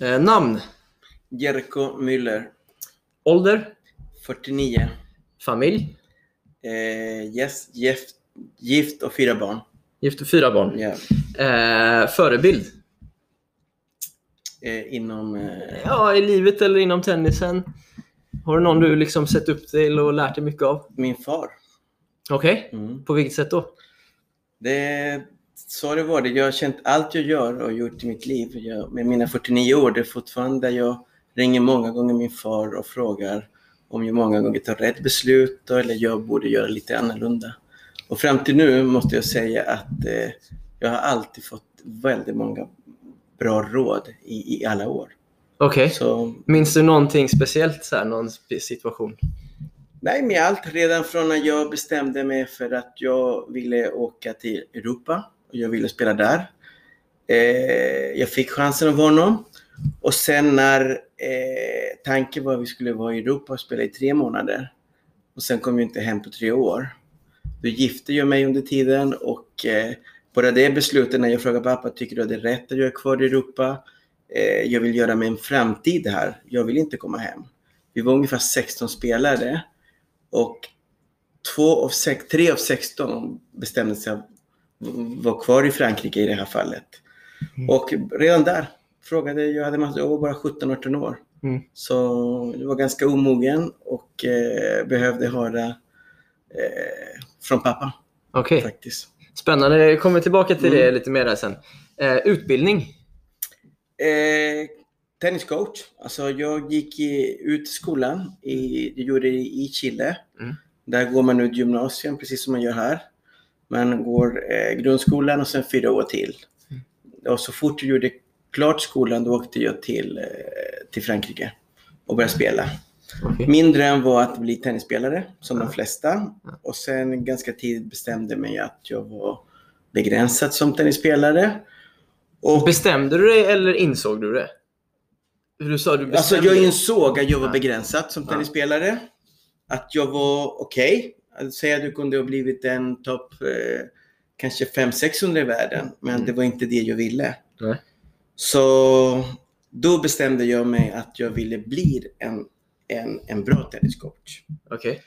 Eh, namn? Jerko Müller, Ålder? 49. Familj? Eh, yes, gift, gift och fyra barn. Gift och fyra barn. Ja. Eh, förebild? Eh, inom... Eh, Ja, i livet eller inom tennisen? Har du någon du liksom sett upp till och lärt dig mycket av? min far. Okej. Mm. På vilket sätt då? Det, så har det varit. Jag har känt allt jag gör och gjort i mitt liv. Jag, med mina 49 år, det är fortfarande jag ringer många gånger min far och frågar om jag många gånger tar rätt beslut eller jag borde göra lite annorlunda. Och fram till nu måste jag säga att eh, jag har alltid fått väldigt många bra råd i, i alla år. Okej. Så Minns du någonting speciellt? Så här, någon situation? Nej, med allt. Redan från när jag bestämde mig för att jag ville åka till Europa jag ville spela där. Eh, jag fick chansen av honom. Och sen när eh, tanken var att vi skulle vara i Europa och spela i tre månader. Och sen kom vi inte hem på tre år. Då gifte jag mig under tiden och eh, bara det beslutet när jag frågade pappa, tycker du att det är rätt att jag är kvar i Europa? Eh, jag vill göra mig en framtid här. Jag vill inte komma hem. Vi var ungefär 16 spelare och två av sex, tre av 16 bestämde sig vara kvar i Frankrike i det här fallet. Mm. Och redan där frågade jag, hade massa, jag var bara 17-18 år. Mm. Så jag var ganska omogen och eh, behövde höra eh, från pappa Okej. faktiskt. Spännande. Jag kommer tillbaka till Mm. det lite mer där sen. Eh, utbildning? Eh, tenniscoach. Alltså jag gick i, ut i skolan. I, jag gjorde det i Chile. Mm. Där går man ut gymnasium precis som man gör här. Man går eh, grundskolan och sen fyra år till. Och så fort jag gjorde klart skolan då åkte jag till, eh, till Frankrike och började spela. Okej. Min dröm var att bli tennisspelare som Ja. de flesta. Och sen ganska tidigt bestämde mig att jag var begränsad som tennisspelare. Och Bestämde du dig eller insåg du det? Du sa du Alltså jag insåg att jag var begränsad som tennisspelare. Att jag var okej. Att säga att du kunde ha blivit en topp eh, kanske 500-600 i världen. Men Mm. det var inte det jag ville. Nej. Så då bestämde jag mig att jag ville bli en, en, en bra tenniscoach. Okej.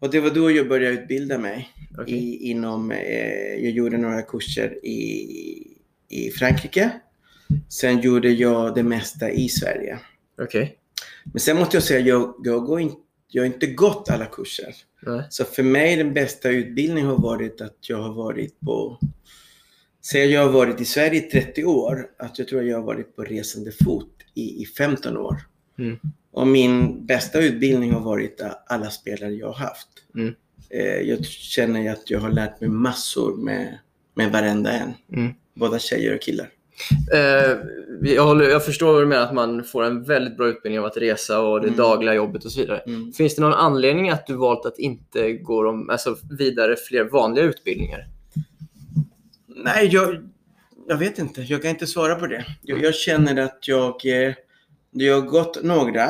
Och det var då jag började utbilda mig. okej. I, inom, eh, jag gjorde några kurser i, i Frankrike. Sen gjorde jag det mesta i Sverige. Okej. Men sen måste jag säga, jag, jag, går in, jag har inte gått alla kurser. Nej. Så för mig den bästa utbildningen har varit att jag har varit på... Säg jag har varit i Sverige i 30 år. Att jag tror att jag har varit på resande fot i, i 15 år. Mm. Och min bästa utbildning har varit alla spelare jag har haft. Mm. Eh, jag känner att jag har lärt mig massor med, med varenda en. Mm. Både tjejer och killar. Eh, jag, håller, jag förstår vad du menar att man får en väldigt bra utbildning av att resa och det Mm. dagliga jobbet och så vidare. Mm. Finns det någon anledning att du valt att inte gå de, alltså, vidare fler vanliga utbildningar? Nej, jag, jag vet inte. Jag kan inte svara på det. Jag, jag känner att jag, eh, jag har gått några.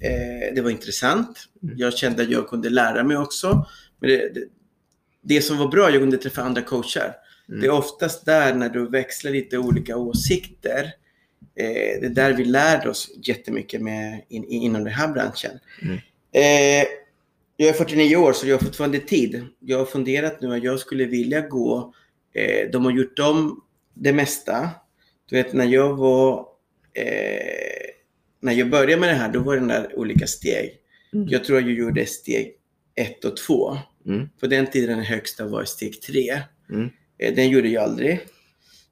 Eh, det var intressant. Mm. Jag kände att jag kunde lära mig också. Men det, det, det som var bra, jag kunde träffa andra coacher. Mm. Det är oftast där när du växlar lite olika åsikter. Eh, det är där vi lär oss jättemycket med, in, inom den här branschen. Mm. Eh, jag är 49 år så jag har fortfarande tid. Jag har funderat nu att jag skulle vilja gå. Eh, de har gjort om det mesta. Du vet när jag var eh, när jag började med det här, då var det där olika steg. Mm. Jag tror att jag gjorde steg ett och två. Mm. På den tiden den högsta var steg tre. Mm. Eh, Den gjorde jag aldrig.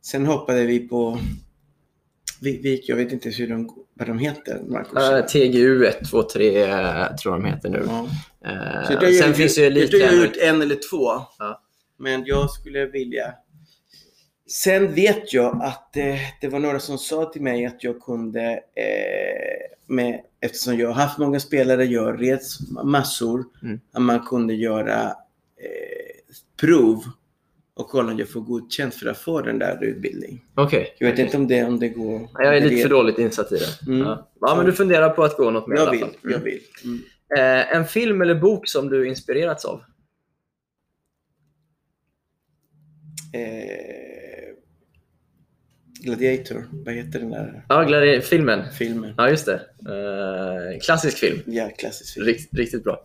Sen hoppade vi på, jag vet inte hur de, vad de heter. Eh, TGU 1, 2, 3 eh, tror jag de heter nu. Ja. Eh, Så det sen jag, finns det ju tror jag har gjort en eller två. Ja. Men jag skulle vilja... Sen vet jag att eh, det var några som sa till mig att jag kunde, eh, med, eftersom jag har haft många spelare, jag rest massor, Mm. att man kunde göra eh, prov och kolla om jag får godkänt för att få den där utbildningen. Okej. Jag vet inte om det, om det går. Jag är lite för dåligt insatt i det. Mm. Ja. ja, men du funderar på att gå något mer i Jag alla vill, fall. jag Mm. vill. Mm. Eh, en film eller bok som du inspirerats av? Eh, Gladiator. Vad heter den där Ja, Gladi- filmen. filmen? Ja, just det. Eh, klassisk film. Ja, klassisk film. Rikt, riktigt bra.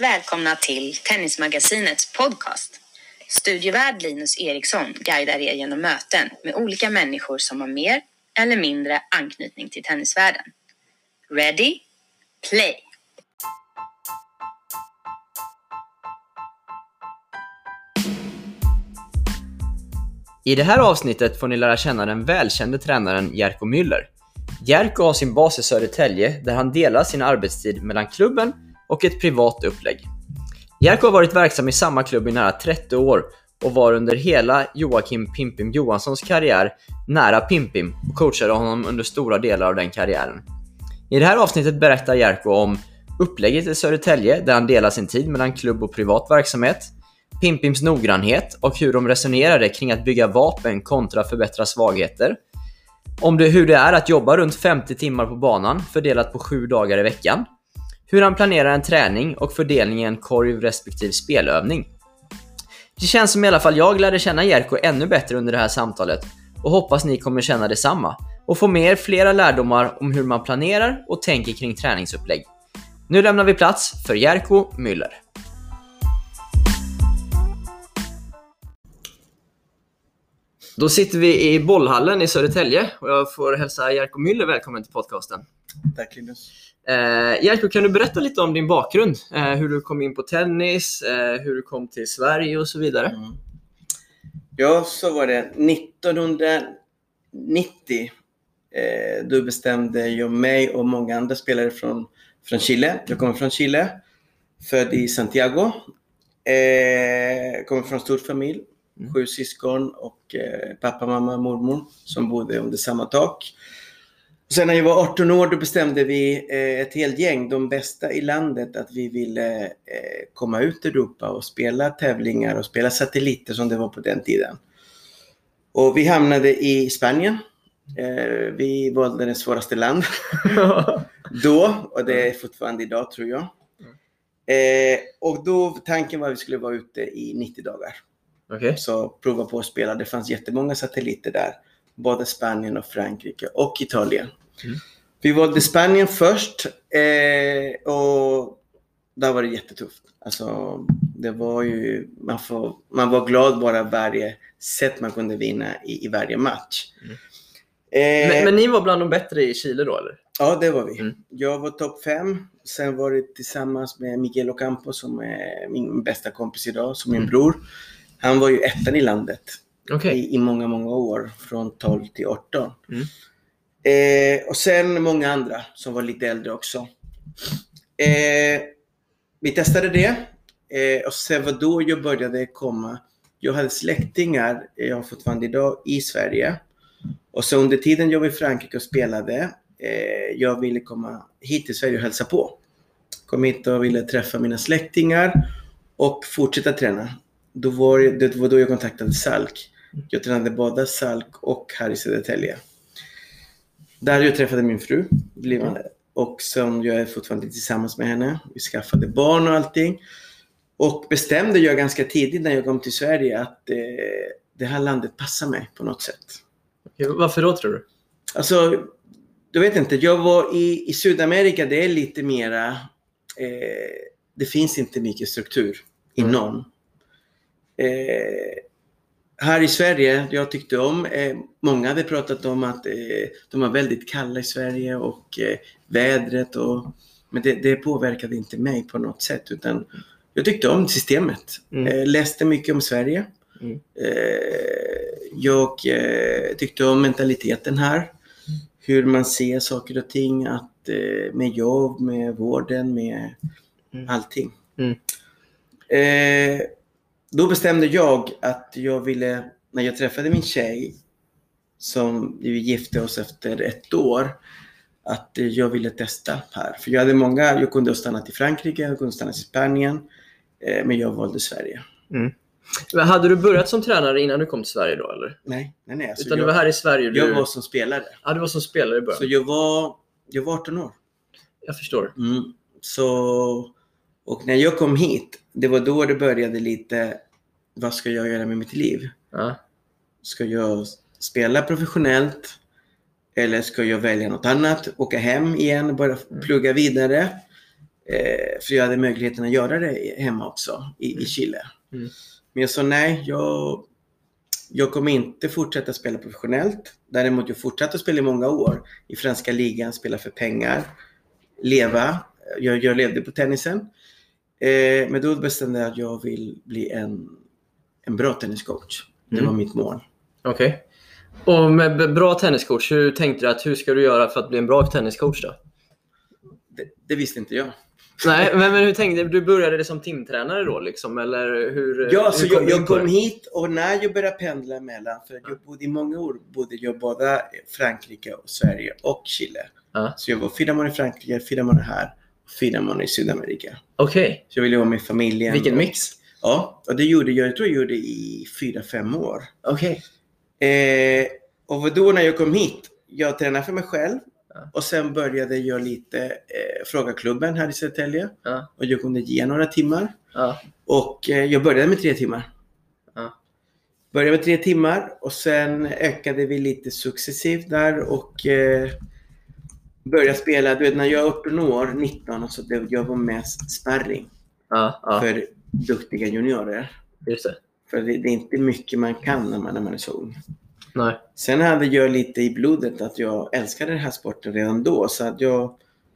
Varmt välkomna till Tennismagasinets podcast. Studievärd Linus Eriksson guidar er genom möten med olika människor som har mer eller mindre anknytning till tennisvärlden. Ready? Play! I det här avsnittet får ni lära känna den välkände tränaren Jerko Müller. Jerko har sin bas i Södertälje där han delar sin arbetstid mellan klubben och ett privat upplägg. Jerko har varit verksam i samma klubb i nära 30 år och var under hela Joakim Pimpim Johanssons karriär nära Pimpim och coachade honom under stora delar av den karriären. I det här avsnittet berättar Jerko om upplägget i Södertälje där han delar sin tid mellan klubb och privat verksamhet, Pimpims noggrannhet och hur de resonerade kring att bygga vapen kontra förbättra svagheter, om det, hur det är att jobba runt 50 timmar på banan fördelat på 7 dagar i veckan, hur han planerar en träning och fördelningen korv respektive spelövning. Det känns som i alla fall jag lärde känna Jerko ännu bättre under det här samtalet och hoppas ni kommer känna detsamma och få med er flera lärdomar om hur man planerar och tänker kring träningsupplägg. Nu lämnar vi plats för Jerko Müller. Då sitter vi i bollhallen i Södertälje och jag får hälsa Jerko Müller välkommen till podcasten. Tack Linus. Eh, Jerko, kan du berätta lite om din bakgrund? Eh, hur du kom in på tennis, eh, hur du kom till Sverige och så vidare. Mm. Ja, så var det. 1990 eh, då bestämde jag mig och många andra spelare från, från Chile. Jag kommer från Chile, född i Santiago. Eh, kommer från en stor familj, Mm. sju syskon och eh, pappa, mamma, mormor som bodde under samma tak. Sen när jag var 18 år då bestämde vi eh, ett helt gäng, de bästa i landet, att vi ville eh, komma ut i Europa och spela tävlingar och spela satelliter som det var på den tiden. Och vi hamnade i Spanien. Eh, vi valde det svåraste land då och det är fortfarande idag tror jag. Och då tanken var att vi skulle vara ute i 90 dagar. Okej. Så prova på att spela. Det fanns jättemånga satelliter där. Både Spanien och Frankrike och Italien. Mm. Vi valde Spanien först eh, och där var det jättetufft. Alltså, det var ju, man, får, man var glad bara varje set man kunde vinna i, i varje match. Mm. Eh, Men, men ni var bland de bättre i Chile då eller? Ja, det var vi. Mm. Jag var topp fem. Sen var det tillsammans med Miguel Ocampo som är min bästa kompis idag, som min Mm. bror. Han var ju ettan i landet Okej. i, i många, många år. Från 12 till 18. Mm. Eh, och sen många andra som var lite äldre också. Eh, vi testade det. Eh, och sen var då jag började komma. Jag hade släktingar, eh, jag har fortfarande idag, i Sverige. Och så under tiden jag var i Frankrike och spelade, eh, jag ville komma hit till Sverige och hälsa på. Kom hit och ville träffa mina släktingar och fortsätta träna. Då var, det var då jag kontaktade Salk. Jag tränade både Salk och här i Södertälje. Där jag träffade min fru. Blev, och som jag är fortfarande tillsammans med henne. Vi skaffade barn och allting. Och bestämde jag ganska tidigt när jag kom till Sverige att eh, det här landet passar mig på något sätt. Okej, Varför då tror du? Alltså, du vet inte. Jag var i, i Sydamerika, det är lite mera... Eh, det finns inte mycket struktur inom. Eh, här i Sverige, jag tyckte om, eh, många hade pratat om att eh, de var väldigt kalla i Sverige och eh, vädret och men det, det påverkade inte mig på något sätt utan jag tyckte om systemet. Mm. Eh, läste mycket om Sverige. Mm. Eh, jag eh, tyckte om mentaliteten här. Hur man ser saker och ting. Att, med jobb, med vården, med Mm. allting. Mm. Då bestämde jag att jag ville, när jag träffade min tjej, som vi gifte oss efter ett år, att jag ville testa här. För jag hade många, jag kunde ha stannat i Frankrike, jag kunde ha stannat i Spanien. Eh, men jag valde Sverige. Men hade du börjat som tränare innan du kom till Sverige då eller? Nej, nej, nej. Alltså Utan jag, du var här i Sverige? Du... jag var som spelare. Ja, du var som spelare i början. Så jag var, jag var 18 år. Jag förstår. Mm. Så, och när jag kom hit, det var då det började lite, vad ska jag göra med mitt liv? Ja. Ska jag spela professionellt? Eller ska jag välja något annat? Åka hem igen, bara plugga vidare? Eh, för jag hade möjligheten att göra det hemma också, i, i Chile. Mm. Men jag sa nej, jag, jag kommer inte fortsätta spela professionellt. Däremot jag fortsatte spela i många år i franska ligan, spela för pengar, leva. Jag, jag levde på tennisen. Eh, men då bestämde jag att jag vill bli en, en bra tenniscoach. Det Mm. var mitt mål. Okej. Och med bra tenniscoach, hur tänkte du att hur ska du göra för att bli en bra tenniscoach då? Det, det visste inte jag. Nej, men, men hur tänkte du? Du började som timtränare då liksom, eller hur? Ja, hur så kom jag, jag kom hit och när jag började pendla mellan, för jag bodde i många år, bodde jag både Frankrike, och Sverige och Chile. Ja. Så jag var fyra månader i Frankrike, fyra månader här fyra månader i Sydamerika. Okej, Så jag ville vara med familjen. vilken och, mix. Ja, och det gjorde jag, jag tror jag gjorde i fyra, fem år. Okej. Eh, och då när jag kom hit, jag tränade för mig själv Ja. och sen började jag lite eh, fråga klubben här i Södertälje Ja. och jag kunde ge några timmar. Ja. Och eh, jag började med tre timmar. Ja. Började med tre timmar och sen ökade vi lite successivt där och eh, började spela. Du vet när jag är 18 år, 19, och så det, jag var mest sparring Ja, ja. för duktiga juniorer. just det. För det, det är inte mycket man kan när man, när man är så ung. Nej. Sen hade jag lite i blodet att jag älskade den här sporten redan då. Så att jag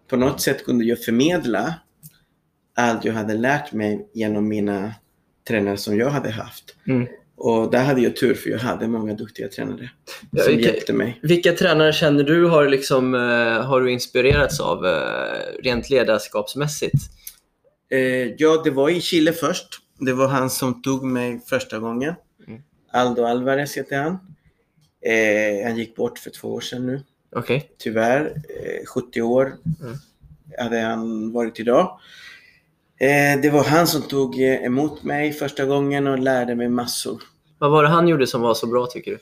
på något sätt kunde jag förmedla allt jag hade lärt mig genom mina tränare som jag hade haft. Mm. Och där hade jag tur för jag hade många duktiga tränare Ja, som vilka- hjälpte mig. Vilka tränare känner du har, liksom, eh, har du inspirerats av eh, rent ledarskapsmässigt? Eh, ja, det var i Chile först. Det var han som tog mig första gången. Mm. Aldo Alvarez heter han. Eh, han gick bort för två år sedan nu. Okej. tyvärr. Eh, 70 år Mm. hade han varit idag. Eh, det var han som tog emot mig första gången och lärde mig massor. Vad var det han gjorde som var så bra tycker du?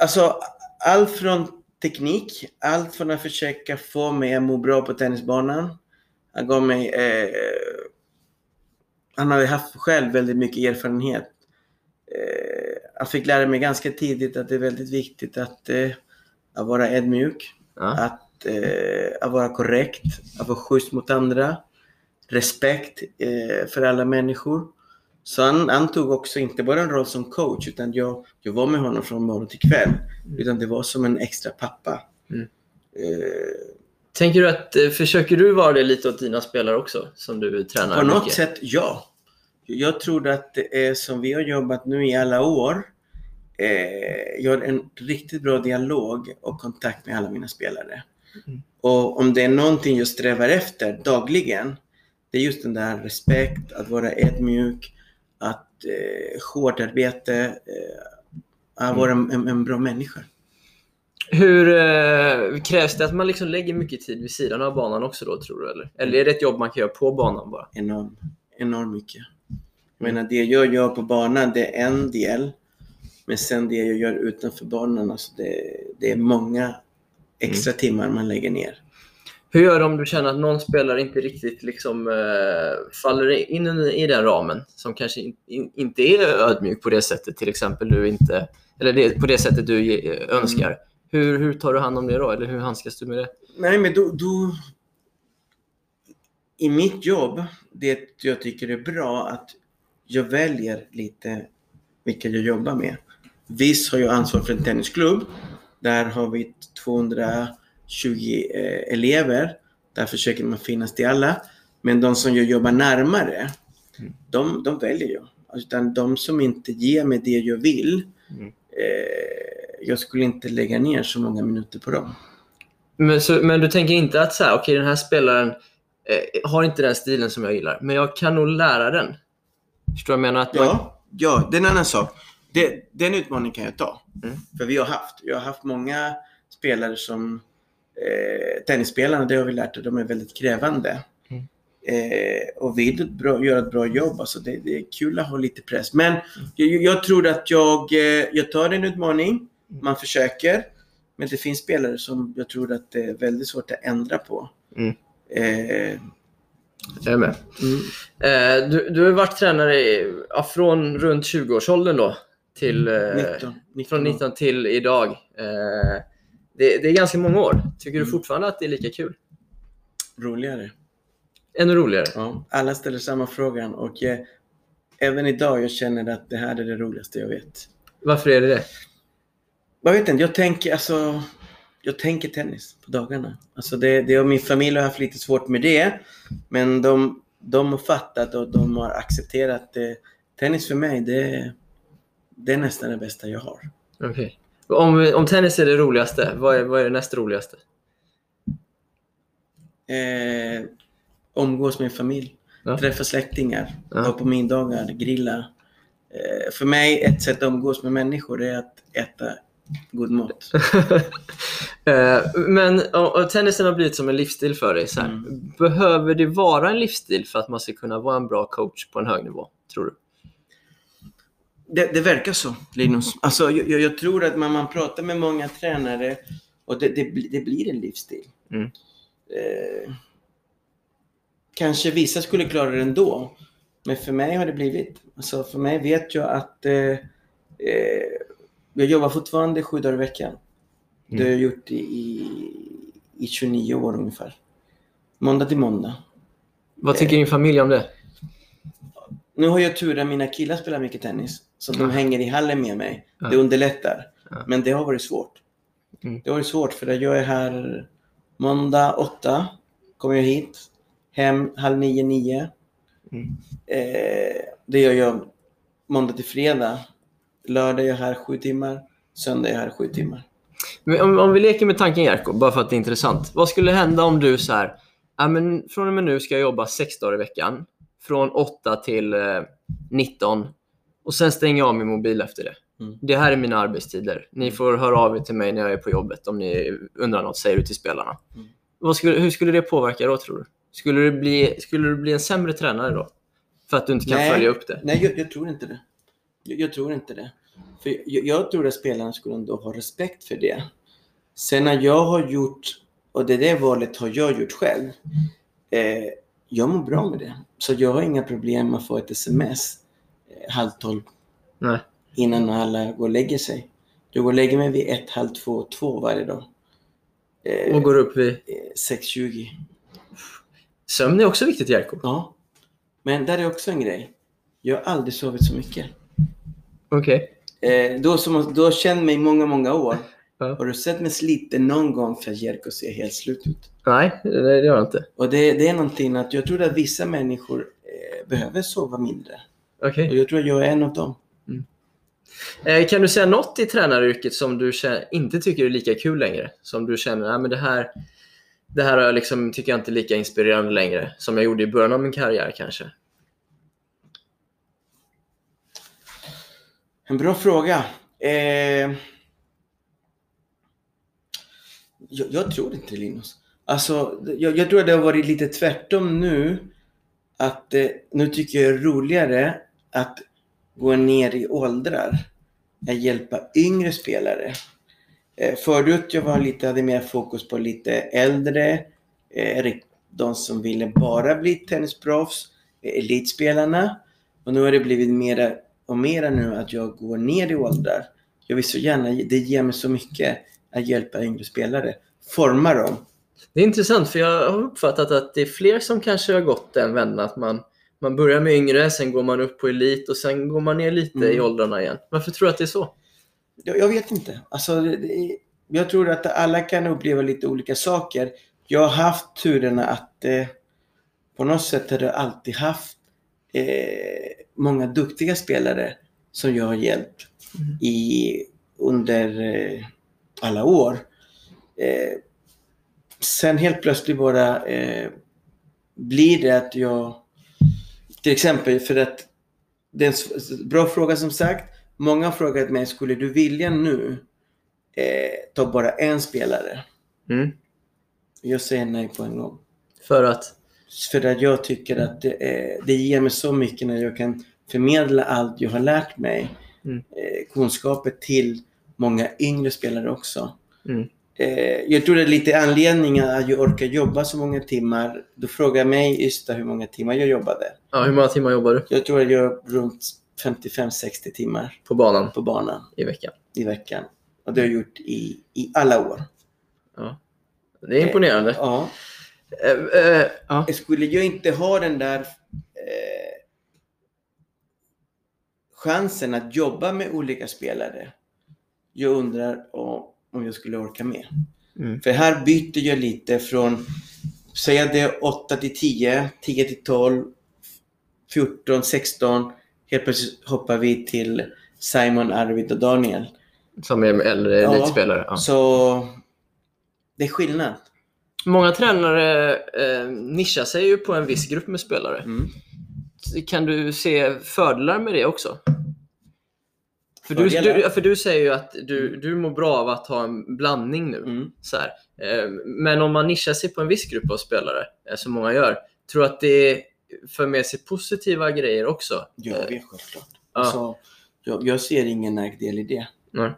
Alltså, allt från teknik, allt från att försöka få mig att må bra på tennisbanan. Han gav mig... Eh, han hade haft själv väldigt mycket erfarenhet. Eh, jag fick lära mig ganska tidigt att det är väldigt viktigt att, eh, att vara ödmjuk. Ja. att, eh, att vara korrekt, att vara schysst mot andra, respekt eh, för alla människor. Så han, han tog också inte bara en roll som coach, utan jag, jag var med honom från morgon till kväll. Utan det var som en extra pappa. Mm. Eh, Tänker du att, eh, försöker du vara det lite åt dina spelare också? Som du tränar på något mycket? sätt, ja. Jag tror att det är som vi har jobbat nu i alla år. Eh, jag har en riktigt bra dialog och kontakt med alla mina spelare. Mm. Och om det är någonting jag strävar efter dagligen, det är just den där respekt, att vara ödmjuk, att eh, hårt arbete, eh, vara en, en, en bra människa. Hur eh, krävs det att man liksom lägger mycket tid vid sidan av banan också då tror du? Eller, eller är det ett jobb man kan göra på banan bara? enorm, enormt mycket. Jag menar, det jag gör på banan, det är en del. Men sen det jag gör utanför banan, alltså det, det är många extra timmar man lägger ner. Hur gör du om du känner att någon spelare inte riktigt liksom, eh, faller in i den ramen? Som kanske in, in, inte är ödmjuk på det sättet, till exempel du inte, eller det, på det sättet du ge- önskar. Hur, hur tar du hand om det då? Eller hur handskas du med det? Nej, men då, då... I mitt jobb, det jag tycker är bra att jag väljer lite vilka jag jobbar med. Visst har jag ansvar för en tennisklubb. Där har vi 220 eh, elever. Där försöker man finnas till alla. Men de som jag jobbar närmare, Mm. de, de väljer jag. Utan de som inte ger mig det jag vill, Mm. eh, jag skulle inte lägga ner så många minuter på dem. Men, så, men du tänker inte att så här, okej den här spelaren eh, har inte den stilen som jag gillar, men jag kan nog lära den. Förstår du vad jag menar? Att man, Ja, ja, det är en annan sak. Det, den utmaningen kan jag ta. Mm. För vi har haft, jag har haft många spelare som eh, tennisspelarna, det har vi lärt oss, de är väldigt krävande. Mm. Eh, och vill ett bra, göra ett bra jobb. Alltså det, det är kul att ha lite press. Men jag, jag tror att jag, eh, jag tar en utmaning. Man försöker. Men det finns spelare som jag tror att det är väldigt svårt att ändra på. Mm. Eh, Jag är med. mm. Eh, du, du har varit tränare i, ja, från runt 20-årsåldern då. Till, eh, 19, 19 Från år. 19 till idag. Eh, det, det är ganska många år. Tycker du Mm. fortfarande att det är lika kul? Roligare. Ännu roligare? Ja, alla ställer samma frågan och eh, även idag jag känner att det här är det roligaste jag vet. Varför är det det? Jag vet inte, jag tänker alltså jag tänker tennis på dagarna. Alltså det, det och min familj har haft lite svårt med det. Men de, de har fattat och de har accepterat det. Tennis för mig, det, det är nästan det bästa jag har. Okej. Om, om tennis är det roligaste, vad är, vad är det näst roligaste? Eh, umgås med familj, Ja. träffa släktingar, Ja. vara på middagar, grilla. Eh, för mig, ett sätt att umgås med människor är att äta god mat. Eh, Men och, och tennisen har blivit som en livsstil för dig. Så. Mm. Behöver det vara en livsstil för att man ska kunna vara en bra coach på en hög nivå? Tror du? Det, det verkar så, Linus. Alltså, jag, jag- tror att när man pratar med många tränare och det, det, det blir en livsstil. Mm. Eh, kanske vissa skulle klara det ändå. Men för mig har det blivit. Alltså, för mig vet jag att eh, eh, jag jobbar fortfarande sju dagar i veckan. Det har jag gjort i, i, i 29 år ungefär. Måndag till måndag. Vad tycker din familj om det? Nu har jag tur att mina killar spelar mycket tennis. Så de hänger i hallen med mig. Det underlättar. Men det har varit svårt. Mm. Det har varit svårt för jag är här måndag åtta. Kommer jag hit. Hem halv nio, nio. Mm. Eh, det gör jag måndag till fredag. Lördag är jag här sju timmar. Söndag är jag här sju timmar. Men om, om vi leker med tanken Jerko, bara för att det är intressant. Vad skulle hända om du så här, men från och med nu ska jag jobba sex dagar i veckan. Från 8 till eh, 19. Och sen stänger jag av min mobil efter det. Mm. Det här är mina arbetstider. Ni får höra av er till mig när jag är på jobbet om ni undrar något, säger du till spelarna. Mm. Skulle, hur skulle det påverka då tror du? Skulle du, bli, skulle du bli en sämre tränare då? För att du inte kan Nej. följa upp det? Nej, jag, jag tror inte det. Jag, jag tror inte det. För jag, jag tror att spelarna skulle ändå ha respekt för det. Sen när jag har gjort, och det där valet har jag gjort själv. Eh, jag mår bra med det. Så jag har inga problem med att få ett sms eh, halv tolv Nej. innan alla går och lägger sig. Jag går och lägger mig vid ett, halv två, två varje dag. Eh, Och går upp vid... eh, 6.20. Sömn är också viktigt Jerko. Ja. Men där är också en grej. Jag har aldrig sovit så mycket. Okej. Eh, då, som, har känt mig i många, många år. Ja. Har du sett mig sliten någon gång för att Jerko ser helt slut ut? Nej, det, gör jag inte. Och det, det är någonting att jag tror att vissa människor eh, behöver sova mindre. Okej. Och jag tror att jag är en av dem. Eh, Kan du säga något i tränaryrket som du kä- inte tycker är lika kul längre? Som du känner, nej men det här, det här jag liksom, tycker jag inte är lika inspirerande längre. Som jag gjorde i början av min karriär kanske. En bra fråga. Eh, jag, jag tror inte Linus. Alltså, jag, jag tror att det har varit lite tvärtom nu. Att eh, nu tycker jag det är roligare att gå ner i åldrar. Att hjälpa yngre spelare. Eh, förut jag var lite, hade mer fokus på lite äldre. Eh, de som ville bara bli tennisproffs. Eh, elitspelarna. Och nu har det blivit mera och mera nu att jag går ner i åldrar. Jag vill så gärna, det ger mig så mycket att hjälpa yngre spelare. Forma dem. Det är intressant för jag har uppfattat att det är fler som kanske har gått den vändan. Att man, man börjar med yngre, sen går man upp på elit och sen går man ner lite Mm. i åldrarna igen. Varför tror du att det är så? Jag, jag vet inte. Alltså, det, jag tror att alla kan uppleva lite olika saker. Jag har haft turerna att eh, på något sätt har jag alltid haft eh, många duktiga spelare som jag har hjälpt Mm. i, under eh, alla år. Eh, sen helt plötsligt bara eh, blir det att jag, till exempel för att det är en bra fråga som sagt. Många har frågat mig, skulle du vilja nu eh, ta bara en spelare? Mm. Jag säger nej på en gång. För att? För att jag tycker att det, är, det ger mig så mycket när jag kan förmedla allt jag har lärt mig. Mm. Eh, kunskaper till många yngre spelare också. Mm. Eh, jag tror det är lite anledningen att jag orkar jobba så många timmar. Du frågar mig Ystad hur många timmar jag jobbade. Ja, hur många timmar jobbar du Jag tror jag gör runt 55-60 timmar på banan på banan i veckan? i veckan. Och det har jag gjort i, i alla år. Ja. Det är imponerande. Ja. Eh, eh, ja. Skulle jag inte ha den där eh, chansen att jobba med olika spelare. Jag undrar om, om jag skulle orka med. Mm. För här byter jag lite från, säga det 8 till 10, 10 till 12, 14, 16. Helt plötsligt hoppar vi till Simon, Arvid och Daniel. Som är äldre Ja. elitspelare. Ja. Så det är skillnad. Många tränare eh, nischar sig ju på en viss grupp med spelare. Mm. Kan du se fördelar med det också? För du, du, för du säger ju att du, du mår bra av att ha en blandning nu. Mm. Så här. Eh, Men om man nischar sig på en viss grupp av spelare, eh, som många gör, tror du att det för med sig positiva grejer också? Ja, Eh, det är självklart. Ja. Så, jag, jag ser ingen nackdel i det. Nej.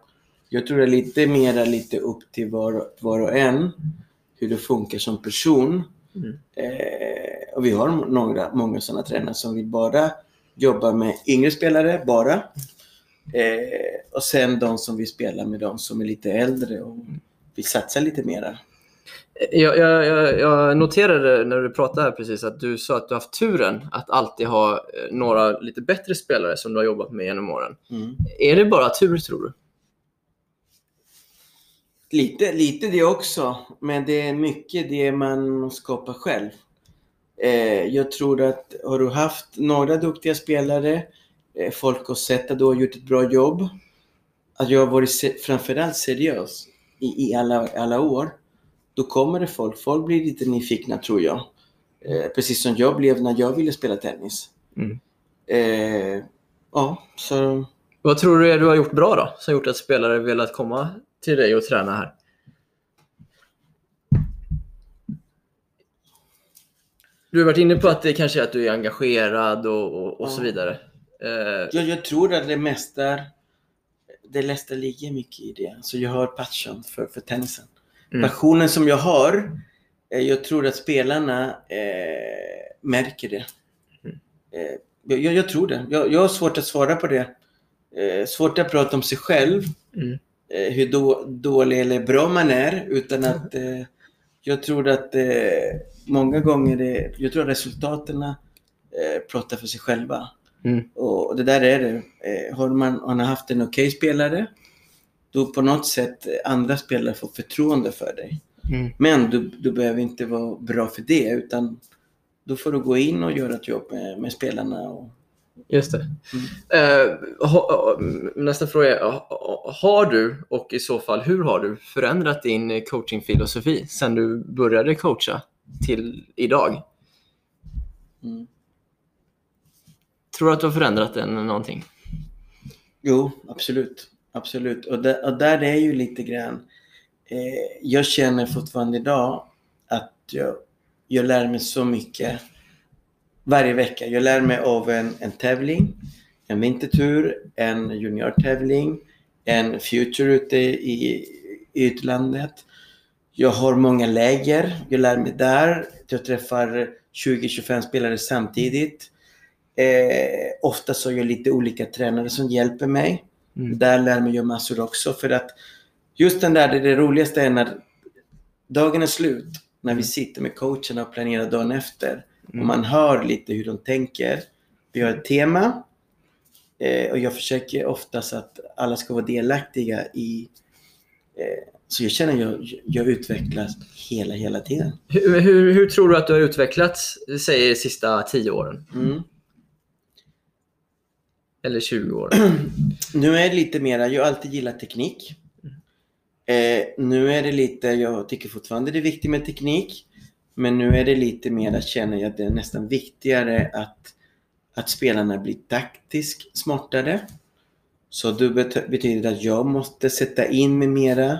Jag tror det är lite mera lite upp till var, var och en hur det funkar som person. Mm. Eh, och vi har några, många sådana tränare som vill bara jobba med yngre spelare, bara. Eh, och sen de som vill spela med de som är lite äldre och vill satsa lite mera. Jag, jag, jag, jag noterade när du pratade här precis att du sa att du haft turen att alltid ha eh, några lite bättre spelare som du har jobbat med genom åren. Mm. Är det bara tur tror du? Lite, lite det också, men det är mycket det man skapar själv. Eh, jag tror att har du haft några duktiga spelare, eh, folk har sett att du har gjort ett bra jobb, att jag har varit se- framförallt seriös i, i alla, alla år, då kommer det folk. Folk blir lite nyfikna tror jag. Eh, precis som jag blev när jag ville spela tennis. Mm. Eh, ja, så Vad tror du är du har gjort bra då, som gjort att spelare velat komma till dig och träna här? Du har varit inne på att det kanske är att du är engagerad och, och, och så Ja. vidare. Eh, Jag, jag tror att det mesta, det mesta ligger mycket i det. Så jag har passion för, för tennisen. Mm. Passionen som jag har, eh, jag tror att spelarna eh, märker det. Mm. Eh, jag, jag, tror det. Jag, jag har svårt att svara på det. Eh, svårt att prata om sig själv. Mm. Eh, hur då, dålig eller bra man är. Utan att eh, jag tror att många gånger, det, jag tror att resultaten pratar för sig själva. Mm. Och det där är det. Eh, har man, har man haft en okej spelare, då på något sätt eh, andra spelare får förtroende för dig. Mm. Men du, du behöver inte vara bra för det, utan då får du gå in och göra ett jobb med, med spelarna. Och, Just det. Eh, ha, nästa fråga är, ha- har du, och i så fall hur har du, förändrat din coachingfilosofi sedan du började coacha till idag? mm. Tror du att du har förändrat den någonting? Jo, absolut. Absolut. Och, där, och där är ju lite grann, eh, jag känner fortfarande idag att jag, jag lär mig så mycket varje vecka. Jag lär mig av en, en tävling, en vintertur, en juniortävling, en future ute i, i utlandet. Jag har många läger, jag lär mig där. Jag träffar 20-25 spelare samtidigt. Eh, ofta så är jag lite olika tränare som hjälper mig. Mm. Där lär mig jag massor också. För att just den där, det, det roligaste är när dagen är slut, när vi sitter med coacherna och planerar dagen efter. Och man hör lite hur de tänker. Vi har ett tema. Eh, och jag försöker oftast att alla ska vara delaktiga i... Eh, så jag känner att jag, jag utvecklas hela, hela tiden. Hur, hur, hur tror du att du har utvecklats, säg de sista 10 åren? Mm. Eller 20 åren? Nu är det lite mera, jag har alltid gillat teknik. Eh, nu är det lite, jag tycker fortfarande det är viktigt med teknik. Men nu är det lite mera, känner jag, att det är nästan viktigare att, att spelarna blir taktiskt smartare. Så det bet- betyder att jag måste sätta in mig mera.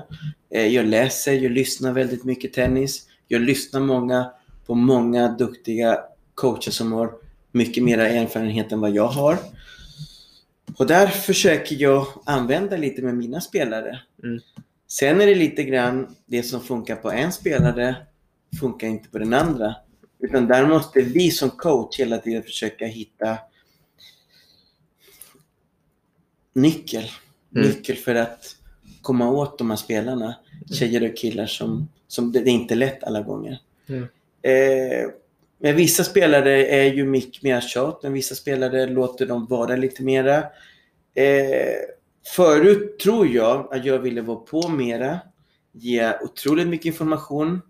Eh, jag läser, jag lyssnar väldigt mycket tennis. Jag lyssnar många på många duktiga coacher som har mycket mer erfarenhet än vad jag har. Och där försöker jag använda lite med mina spelare. Mm. Sen är det lite grann det som funkar på en spelare funkar inte på den andra. Utan där måste vi som coach hela tiden försöka hitta nyckel. Mm. Nyckel för att komma åt de här spelarna. Tjejer och killar som, som det är inte lätt alla gånger. Mm. Eh, men vissa spelare är ju mycket mer tjat, men vissa spelare låter dem vara lite mera. Eh, förut tror jag att jag ville vara på mera, ge otroligt mycket information.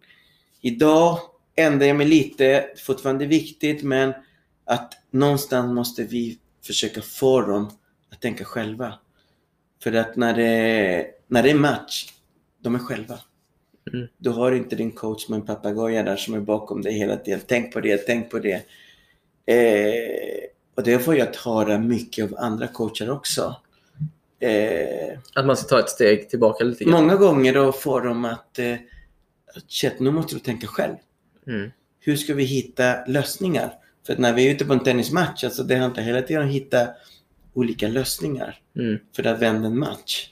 Idag ändrar jag mig lite, fortfarande viktigt, men att någonstans måste vi försöka få dem att tänka själva. För att när det, när det är match, de är själva. Mm. Du har inte din coach med en papegoja där som är bakom dig hela tiden. Tänk på det, tänk på det. Eh, och det får jag höra mycket av andra coacher också. Eh, Att man ska ta ett steg tillbaka lite grann. många gånger då får de att eh, shit, nu måste du tänka själv. Mm. Hur ska vi hitta lösningar? För att när vi är ute på en tennismatch, alltså det handlar hela tiden om att hitta olika lösningar Mm. för att vända en match.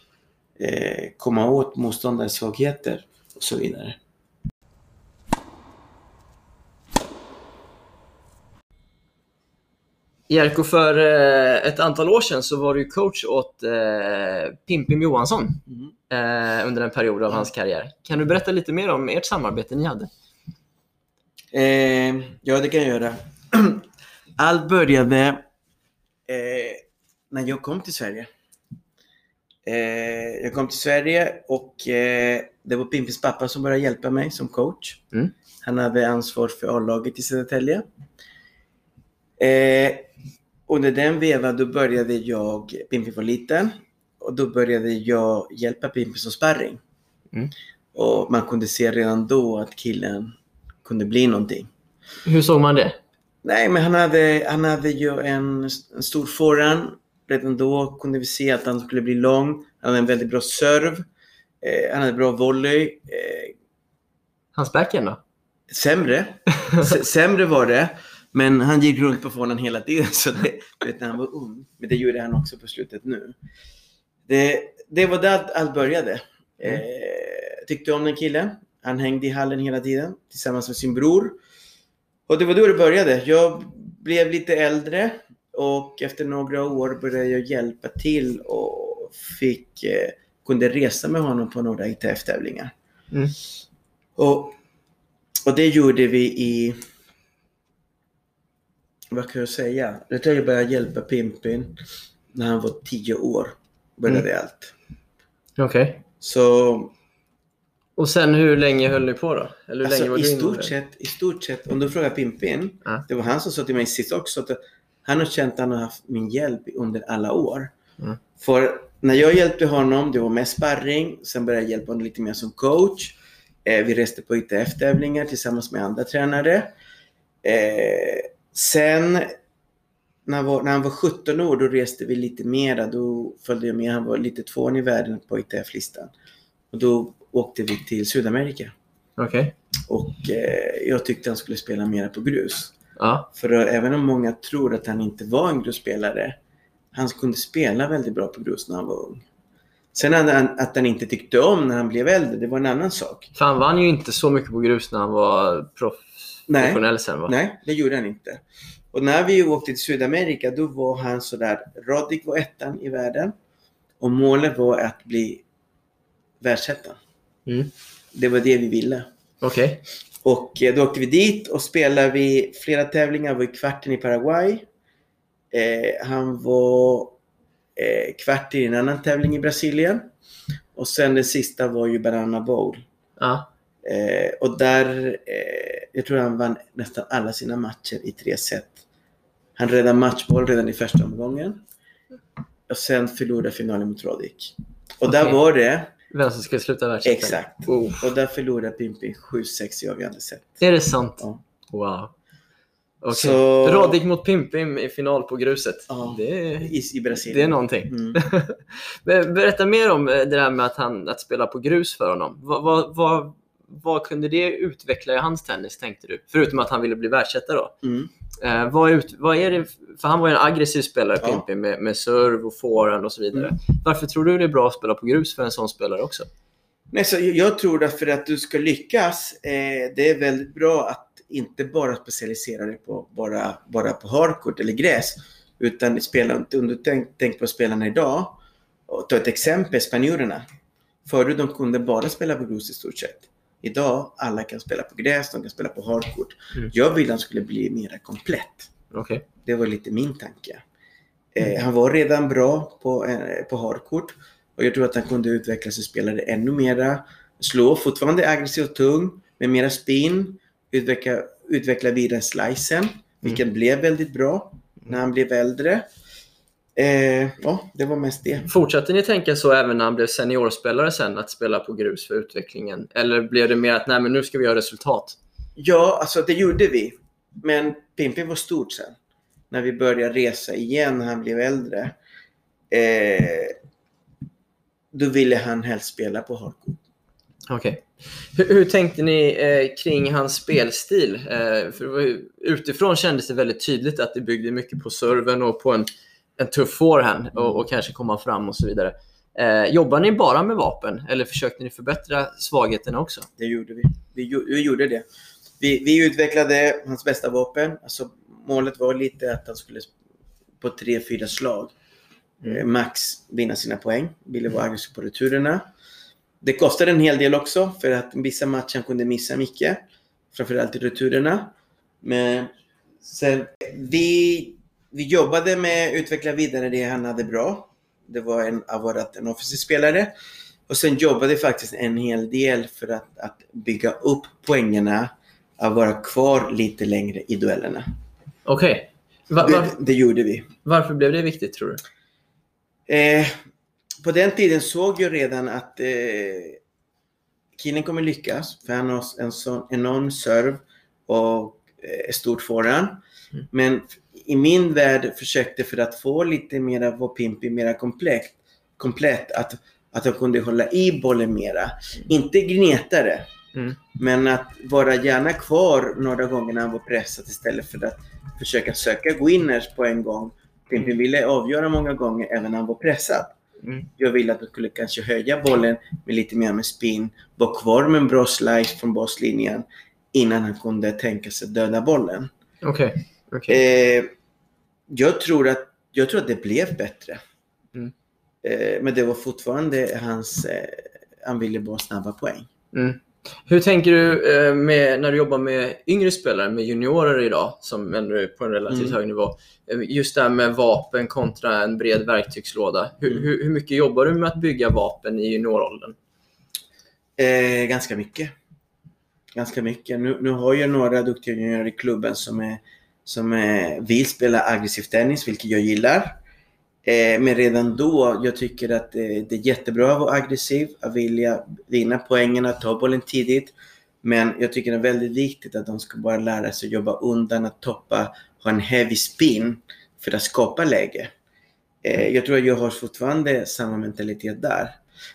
Eh, komma åt motståndares svagheter och så vidare. Jerko, för eh, ett antal år sedan så var du coach åt eh, Pimpim Johansson eh, under en period av hans karriär. Kan du berätta lite mer om ert samarbete ni hade? Eh, ja, det kan jag göra. Allt började eh, när jag kom till Sverige. Eh, jag kom till Sverige och det var Pimpis pappa som började hjälpa mig som coach. Mm. Han hade ansvar för A-laget i Södertälje. Eh, under den vevan då började jag, Pimpi var liten, och då började jag hjälpa Pimpi som sparring. Mm. Och man kunde se redan då att killen kunde bli någonting. Hur såg man det? Nej, men han hade, han hade ju en, en stor forehand. Redan då kunde vi se att han skulle bli lång. Han hade en väldigt bra serve. Eh, han hade bra volley. Eh, Hans backhand då? sämre. S- sämre var det. Men han gick runt på forehand hela tiden. Så det, vet, när han var ung. Men det gjorde han också på slutet nu. Det, det var där allt började. Eh, tyckte om den killen. Han hängde i hallen hela tiden tillsammans med sin bror. Och det var då det började. Jag blev lite äldre och efter några år började jag hjälpa till och fick, eh, kunde resa med honom på några ITF-tävlingar. Mm. Och, och det gjorde vi i, vad kan jag säga? Jag tror jag började hjälpa Pimpin när han var tio år. Började allt. Okej. Så Och sen hur länge höll ni på då? Eller hur länge Alltså, var i, du stort sett, I stort sett, om du frågar Pimpin, Ja. det var han som sa till mig sist också, att han har känt att han har haft min hjälp under alla år. Mm. För när jag hjälpte honom, det var mest sparring, sen började jag hjälpa honom lite mer som coach. Eh, vi reste på ITF-tävlingar tillsammans med andra tränare. Eh, sen när, han var, när han var 17 år, då reste vi lite mera. Då följde jag med, han var lite tvåan i världen på ITF-listan. Och då åkte vi till Sydamerika. Okej. Och eh, jag tyckte han skulle spela mera på grus. Ja. För eh, även om många tror att han inte var en grusspelare, han kunde spela väldigt bra på grus när han var ung. Sen att han, att han inte tyckte om när han blev äldre, det var en annan sak. För han vann ju inte så mycket på grus när han var professionell sen va? Nej, det gjorde han inte. Och när vi åkte till Sydamerika, då var han sådär, Roddick var ettan i världen. Och målet var att bli världsettan. Mm. Det var det vi ville. Okej. Och eh, då åkte vi dit och spelade vi flera tävlingar. var i kvarten i Paraguay. Eh, han var eh, kvart i en annan tävling i Brasilien. Och sen den sista var ju Banana Bowl. Ja. Eh, och där, eh, jag tror han vann nästan alla sina matcher i tre set. Han räddade matchboll redan i första omgången. Och sen förlorade finalen mot Roddick. Och där Okej. var det, Vem som ska sluta världsettan? exakt. Oh. Och där förlorade Pimpin 7-6 i avgörande set. Är det sant? Ja. Wow. Okej. Så- Roddick mot Pimpim i final på gruset. Ja. Det, är, I, i Brasilien. det är någonting. Mm. Ber- Berätta mer om eh, det där med att, han, att spela på grus för honom. Vad, vad, vad, vad kunde det utveckla i hans tennis, tänkte du? Förutom att han ville bli världsetta då. Mm. Eh, vad, är vad är det, för han var ju en aggressiv spelare, Ja. Pimpi, med, med serve och forehand och så vidare. Mm. Varför tror du det är bra att spela på grus för en sån spelare också? Nej, så jag- jag tror att för att du ska lyckas, eh, det är väldigt bra att inte bara specialisera dig på bara, bara på hardcourt eller gräs. Utan spela, om du tänk, tänk på spelarna idag, och ta ett exempel, spanjorerna. Förut de kunde bara spela på grus i stort sett. Idag, alla kan spela på gräs, de kan spela på hardcourt. Mm. Jag vill att han skulle bli mer komplett. Okej. Det var lite min tanke. Eh, han var redan bra på, eh, på hardcourt och jag tror att han kunde utveckla sig spelare ännu mera. Slå fortfarande aggressiv och tung med mera spin. Utveckla, utveckla vidare slicen, vilket blev väldigt bra när han blev äldre. Eh, ja, det var mest det. Fortsatte ni tänka så även när han blev seniorspelare sen, att spela på grus för utvecklingen? Eller blev det mer att nej, men nu ska vi göra resultat? Ja, alltså det gjorde vi. Men Pimpi var stort sen. När vi började resa igen när han blev äldre. Eh, då ville han helst spela på hardcourt. Okej. Hur, hur tänkte ni eh, kring hans spelstil? Eh, för ju, utifrån kändes det väldigt tydligt att det byggde mycket på serven och på en, en tuff forehand och, och kanske komma fram och så vidare. Eh, jobbar ni bara med vapen eller försökte ni förbättra svagheterna också? Det gjorde vi. Vi, vi gjorde det. Vi, vi utvecklade hans bästa vapen. Alltså, målet var lite att han skulle på tre, fyra slag Mm. eh, max vinna sina poäng. Ville vara aggressiv på returerna. Det kostade en hel del också för att vissa matcher kunde missa mycket. Framförallt i returerna. Men sen, vi, vi jobbade med att utveckla vidare det han hade bra. Det var en av våra en offensiv spelare. Och sen jobbade vi faktiskt en hel del för att, att bygga upp poängerna att vara kvar lite längre i duellerna. Okej. Va, Det, det gjorde vi. varför blev det viktigt tror du? Eh, på den tiden såg jag redan att eh, killen kommer lyckas. För han har en sån enorm serve och eh, stort forehand. Mm. Men i min värld försökte för att få lite mera vår Pimpi mera komplett, komplett att, att han kunde hålla i bollen mera. Inte gnetare. Mm. Men att vara gärna kvar några gånger när han var pressad istället för att försöka söka winners på en gång. Pimpi ville avgöra många gånger även när han var pressad. Mm. Jag ville att han skulle kanske höja bollen med lite mer med spin, vara kvar med en bra slice från baslinjen innan han kunde tänka sig döda bollen. Okej. okej. Eh, jag, tror att, jag tror att det blev bättre. Mm. Eh, men det var fortfarande hans... Eh, han ville bara snabba poäng. Mm. Hur tänker du eh, med, när du jobbar med yngre spelare, med juniorer idag, som ändå är på en relativt Mm. hög nivå? Eh, Just det här med vapen kontra en bred verktygslåda. Hur, Mm. hur, hur mycket jobbar du med att bygga vapen i junioråldern? Eh, ganska mycket. Ganska mycket. Nu, nu har jag några duktiga juniorer i klubben som, är, som är, vill spela aggressiv tennis, vilket jag gillar. Eh, men redan då, jag tycker att eh, det är jättebra att vara aggressiv, att vilja vinna poängen, att ta bollen tidigt. Men jag tycker det är väldigt viktigt att de ska bara lära sig jobba undan, att toppa, ha en heavy spin för att skapa läge. Eh, jag tror att jag har fortfarande samma mentalitet där.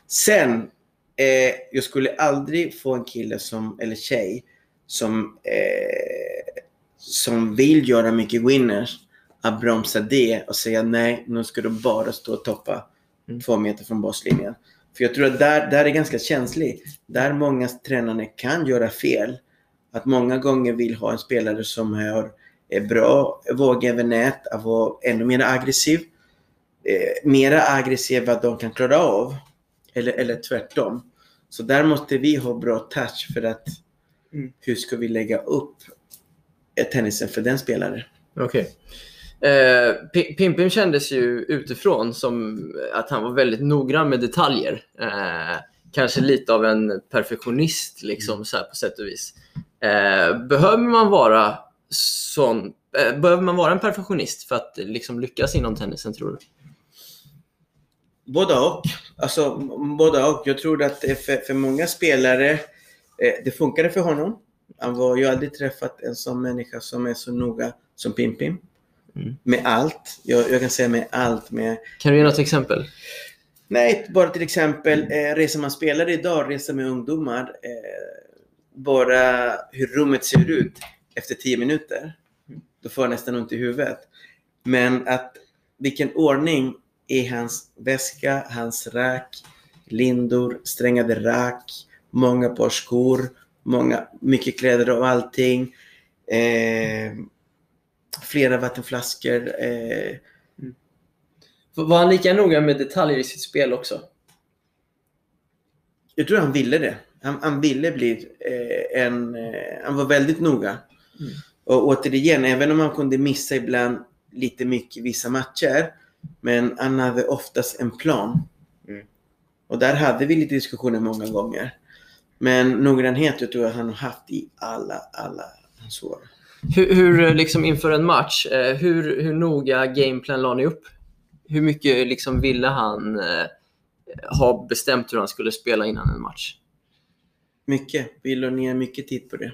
Sen, eh, jag skulle aldrig få en kille som, eller tjej som, eh, som vill göra mycket winners att bromsa det och säga nej, nu ska du bara stå och toppa Mm. två meter från baslinjen. För jag tror att där, där är ganska känsligt. Där många tränare kan göra fel. Att många gånger vill ha en spelare som har är bra våg över nät, att vara ännu mer aggressiv. Eh, mera aggressiv vad de kan klara av. Eller, eller tvärtom. Så där måste vi ha bra touch för att Mm. hur ska vi lägga upp tennisen för den spelaren? Okej. Eh, Pimpim kändes ju utifrån som att han var väldigt noggrann med detaljer. Eh, kanske lite av en perfektionist liksom, så här, på sätt och vis. Eh, behöver man vara sån, eh, behöver man vara en perfektionist för att liksom, lyckas inom tennisen tror du? Både och. Alltså, både och. Jag tror att för, för många spelare, eh, det funkade för honom. Han var, jag har aldrig träffat en sån människa som är så noga som Pimpim. Mm. Med allt. Jag, jag kan säga med allt. Med, Kan du ge något exempel? nej, bara till exempel eh, reser man spelare idag, reser med ungdomar. Eh, bara hur rummet ser ut efter 10 minuter, då får jag nästan ont i huvudet. Men att vilken ordning i hans väska, hans rack, lindor, strängade rack, många par skor, många, mycket kläder och allting. Eh, flera vattenflaskor. Eh, Var han lika noga med detaljer i sitt spel också? jag tror han ville det. Han, han ville bli eh, en... Eh, han var väldigt noga. Mm. Och återigen, även om han kunde missa ibland lite mycket vissa matcher. Men han hade oftast en plan. Mm. Och där hade vi lite diskussioner många gånger. Men noggrannhet jag tror jag han har haft i alla, alla hans år. Hur, hur eh, liksom inför en match, eh, hur, hur noga gameplan la ni upp? Hur mycket liksom ville han eh, ha bestämt hur han skulle spela innan en match? Mycket. Vi la ner mycket tid på det.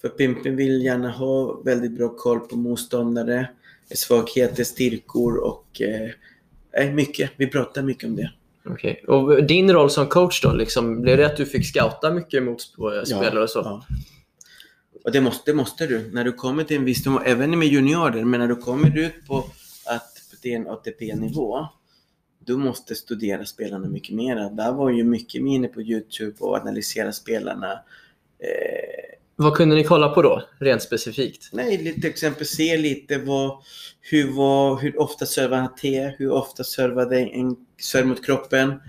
För Pimpen vill gärna ha väldigt bra koll på motståndare, svagheter, styrkor och eh, mycket. Vi pratar mycket om det. Okej. Och din roll som coach då? Liksom, blev det att du fick scouta mycket mot sp- spelare och så? Ja. Och det måste, det måste du. När du kommer till en viss nivå, även med juniorer, men när du kommer ut på att det är en ATP-nivå, du måste studera spelarna mycket mer. Där var ju mycket mer inne på Youtube och analysera spelarna. Eh, Vad kunde ni kolla på då, rent specifikt? nej, till exempel se lite vad, hur, var, hur ofta servade han T, hur ofta servade en serv mot kroppen,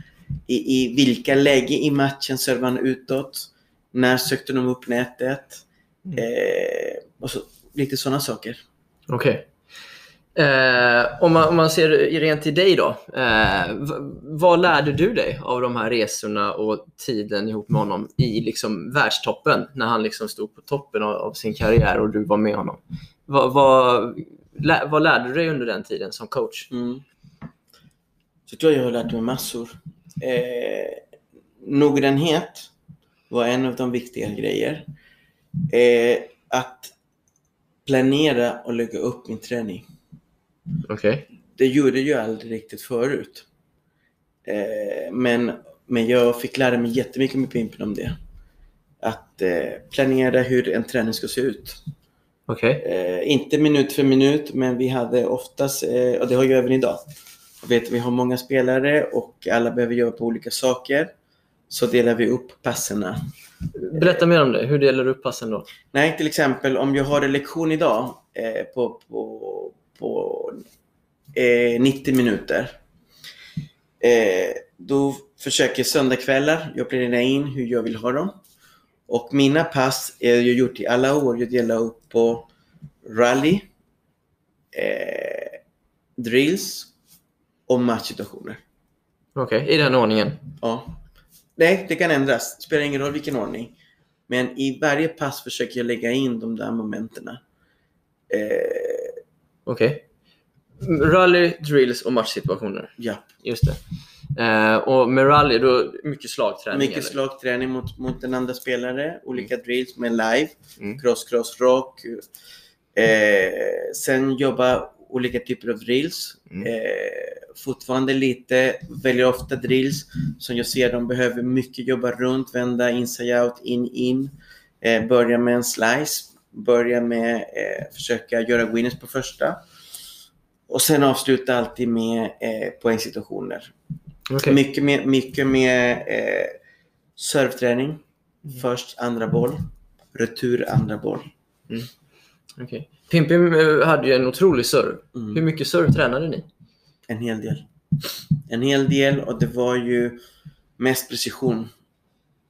i, i vilka läge i matchen servade han utåt, när sökte de upp nätet, eh, och så, lite sådana saker. Okej. Eh, om, man, om man ser rent till dig då. Eh, vad lärde du dig av de här resorna och tiden ihop med honom i liksom världstoppen? När han liksom stod på toppen av, av sin karriär och du var med honom. Vad, vad, lä, vad lärde du dig under den tiden som coach? Mm. Så tror jag jag har lärt mig massor. Eh, noggrannhet var en av de viktiga grejer. Eh, att planera och lägga upp min träning. Okej. Det gjorde jag aldrig riktigt förut. Eh, men, men jag fick lära mig jättemycket med Pimpen om det. Att eh, planera hur en träning ska se ut. Okej. Eh, inte minut för minut, men vi hade oftast, eh, och det har jag även idag. Jag vet, vi har många spelare och alla behöver göra på olika saker. Så delar vi upp passerna. Berätta mer om det. Hur delar du upp passen då? Nej, till exempel om jag har en lektion idag eh, på, på, på eh, 90 minuter. Eh, då försöker söndagkvällar, jag planerar in hur jag vill ha dem. Och mina pass är jag gjort i alla år. Jag delar upp på rally, eh, drills och matchsituationer. Okej, i den ordningen. Ja. Nej, det kan ändras. Det spelar ingen roll vilken ordning. Men i varje pass försöker jag lägga in de där momenten. Eh, Okej. Rally, drills och matchsituationer. ja. Just det. Eh, och med rally, då mycket slagträning? Mycket eller? slagträning mot, mot en andra spelare. Olika drills med live. Mm. Cross, cross, rock. Eh, sen jobba olika typer av drills. Mm. Eh, fortfarande lite, väljer ofta drills som jag ser de behöver mycket jobba runt, vända inside out, in, in. Eh, börja med en slice. Börja med eh, försöka göra winners på första. Och sen avsluta alltid med eh, poängsituationer. Okej. Mycket med, mycket med eh, serveträning. Först andra boll. Retur andra boll. Okej. Pimpim eh, hade ju en otrolig serve. Mm. Hur mycket serve tränade ni? En hel del. En hel del och det var ju mest precision.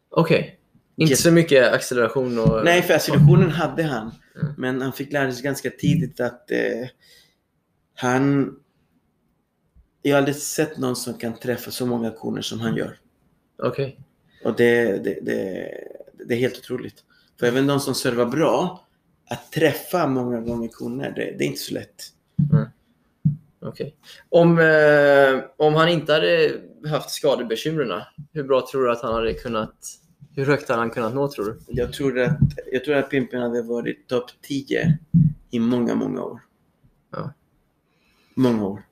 Okej. Inte Jätte- så mycket acceleration och... Nej, för accelerationen hade han. Mm. Men han fick lära sig ganska tidigt att eh, han... Jag har aldrig sett någon som kan träffa så många koner som han gör. Okej. Och det, det, det, det är helt otroligt. För även de som servar bra, att träffa många gånger koner, det, det är inte så lätt. Okej. Om, eh, om han inte hade haft skadebekymren, hur bra tror du att han hade kunnat... Hur högt hade han kunnat nå tror du? Jag tror att, jag tror att Pimpen hade varit topp 10 i många, många år. Ja. Många år.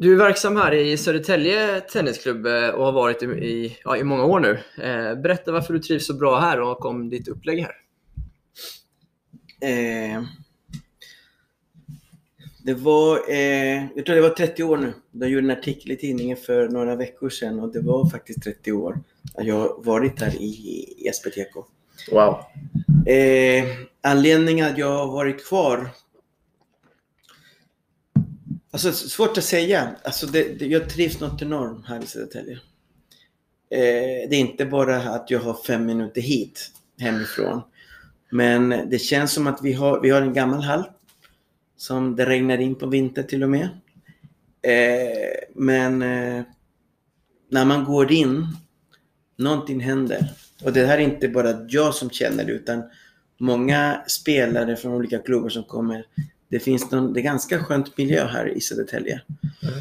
Du är verksam här i Södertälje Tennisklubb eh, och har varit i, i, ja, i många år nu. Eh, berätta varför du trivs så bra här och om ditt upplägg här. Eh, det var, eh, jag tror det var 30 år nu. De gjorde en artikel i tidningen för några veckor sedan och det var faktiskt 30 år att jag varit här i, i SPTK. Wow. Eh, anledningen att jag har varit kvar Alltså svårt att säga. Alltså det, det, jag trivs något enormt här i Södertälje. Eh, det är inte bara att jag har fem minuter hit hemifrån. Men det känns som att vi har, vi har en gammal hall. Som det regnar in på vintern till och med. Eh, men eh, när man går in, någonting händer. Och det här är inte bara jag som känner det utan många spelare från olika klubbar som kommer det finns någon, det är ganska skönt miljö här i Södertälje. Mm.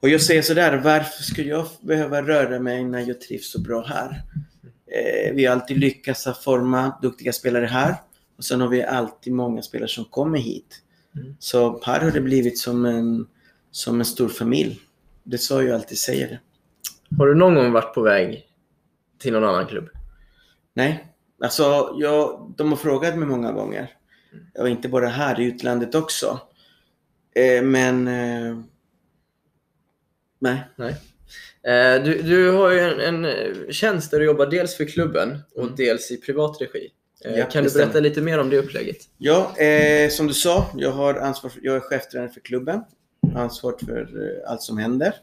Och jag säger sådär, varför skulle jag behöva röra mig när jag trivs så bra här? Eh, vi har alltid lyckats att forma duktiga spelare här. Och sen har vi alltid många spelare som kommer hit. Mm. Så här har det blivit som en, som en stor familj. Det är så jag alltid säger det. Har du någon gång varit på väg till någon annan klubb? Nej. Alltså, jag, de har frågat mig många gånger. Och inte bara här, i utlandet också. Eh, men... Eh, nej. nej. Eh, du, du har ju en, en tjänst där du jobbar dels för klubben och mm. dels i privat regi. Eh, ja, kan du berätta lite mer om det upplägget? Ja, eh, som du sa, jag, har ansvar för, jag är cheftränare för klubben. Ansvar för eh, allt som händer.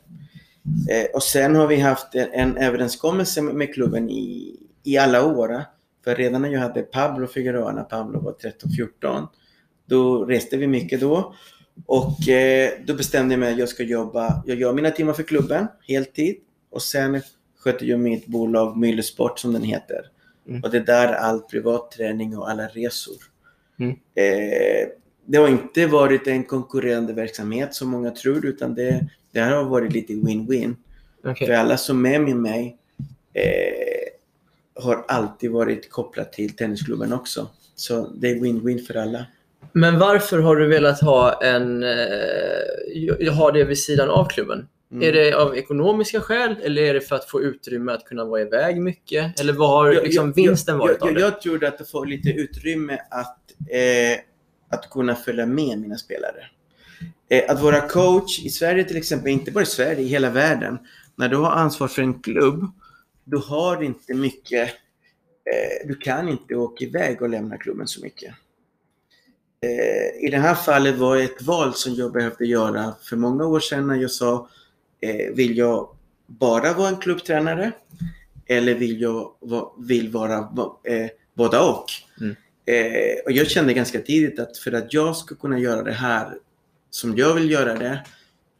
och sen har vi haft en, en överenskommelse med klubben i, i alla år för redan när jag hade Pablo Figueroa, när Pablo var 13-14, då reste vi mycket då. Och eh, då bestämde jag mig att jag ska jobba, jag gör mina timmar för klubben, heltid. Och sen sköter jag mitt bolag Myllysport som den heter. Mm. Och det är där all privat träning och alla resor. Mm. Eh, det har inte varit en konkurrerande verksamhet som många tror, utan det, det här har varit lite win-win. Okay. För alla som är med mig eh, har alltid varit kopplat till tennisklubben också. Så det är win-win för alla. Men varför har du velat ha, en, eh, ha det vid sidan av klubben? Mm. Är det av ekonomiska skäl eller är det för att få utrymme att kunna vara iväg mycket? Eller vad har liksom, jag, vinsten varit jag, av det? Jag tror att får lite utrymme att, eh, att kunna följa med mina spelare. Eh, att vara coach i Sverige till exempel, inte bara i Sverige, i hela världen. När du har ansvar för en klubb du har inte mycket, eh, du kan inte åka iväg och lämna klubben så mycket. Eh, I det här fallet var det ett val som jag behövde göra för många år sedan när jag sa, eh, vill jag bara vara en klubbtränare? Eller vill jag vill vara eh, båda och? Mm. Eh, och jag kände ganska tidigt att för att jag ska kunna göra det här som jag vill göra det,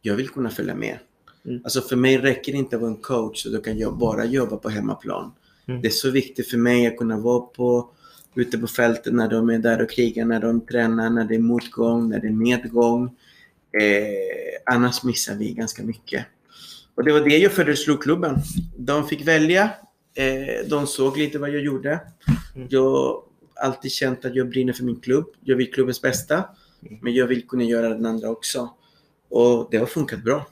jag vill kunna följa med. Mm. Alltså för mig räcker det inte att vara en coach och då kan jag bara jobba på hemmaplan. Mm. Det är så viktigt för mig att kunna vara på, ute på fältet när de är där och krigar, när de tränar, när det är motgång, när det är medgång. Eh, annars missar vi ganska mycket. Och det var det jag föreslog klubben. De fick välja. Eh, de såg lite vad jag gjorde. Mm. Jag har alltid känt att jag brinner för min klubb. Jag vill klubbens bästa. Mm. Men jag vill kunna göra den andra också. Och det har funkat bra.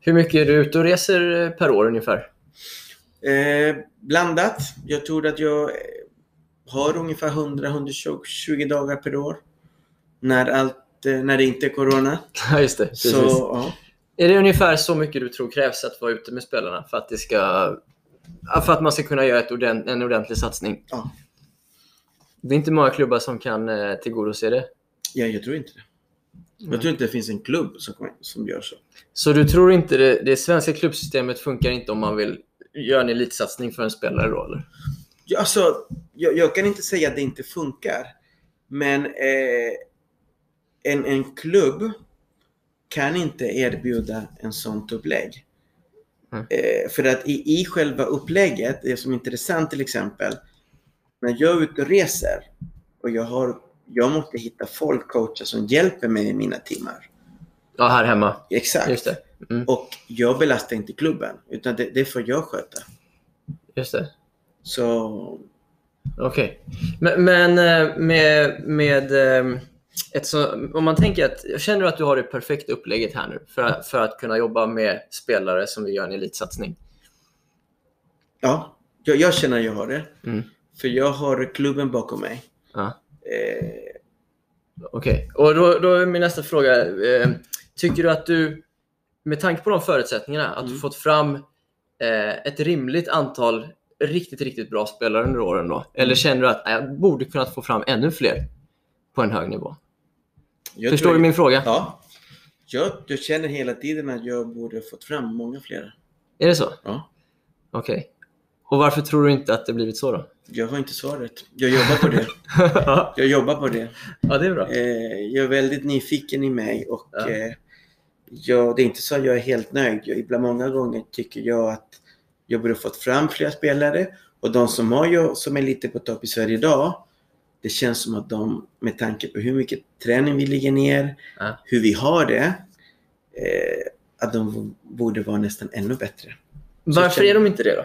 Hur mycket är du ute och reser eh, per år ungefär? Eh, blandat. Jag tror att jag har ungefär 100-120 dagar per år. När, allt, eh, när det inte är Corona. Ja, just det. Så, ja. Är det ungefär så mycket du tror krävs att vara ute med spelarna för att, det ska, för att man ska kunna göra ordent, en ordentlig satsning? Ja. Det är inte många klubbar som kan eh, tillgodose det. Ja, jag tror inte det. Jag tror inte det finns en klubb som, som gör så. Så du tror inte det, det svenska klubbsystemet funkar inte om man vill göra en elitsatsning för en spelare då, eller? Ja, alltså, jag, jag, kan inte säga att det inte funkar. Men eh, en, en klubb kan inte erbjuda en sånt upplägg. Mm. Eh, för att i, i själva upplägget, det som är intressant till exempel, när jag är ute och reser och jag har jag måste hitta folk, coacher som hjälper mig i mina timmar. Ja, här hemma. Exakt. Mm. Och jag belastar inte klubben, utan det, det får jag sköta. Just det. Så... Okej. Okay. Men, eh, med, med, eh, ett så, om man tänker att, känner du att du har det perfekta upplägget här nu för, att- för att kunna jobba med spelare som vill göra en elitsatsning? Ja, jag, jag känner att jag har det. Mm. För jag har klubben bakom mig. Ja. Eh, Okej, och då, då är min nästa fråga. Eh, tycker du att du, med tanke på de förutsättningarna, att du Mm. fått fram eh, ett rimligt antal riktigt, riktigt bra spelare under åren då? Eller Mm. känner du att "Nej, jag borde kunnat få fram ännu fler på en hög nivå? jag Förstår tror- du min fråga? Ja. Jag, jag känner hela tiden att jag borde fått fram många fler. Är det så? Ja. Okej. Och varför tror du inte att det blivit så då? Jag har inte svaret. Jag jobbar på det. ja, Jag jobbar på det. det är bra. Eh, jag är väldigt nyfiken i mig och Ja. eh, jag, det är inte så att jag är helt nöjd. Jag, ibland många gånger tycker jag att jag borde fått fram fler spelare och de som, har jag, som är lite på topp i Sverige idag, det känns som att de med tanke på hur mycket träning vi lägger ner, Ja. hur vi har det, eh, att de borde vara nästan ännu bättre. Varför är de inte det då?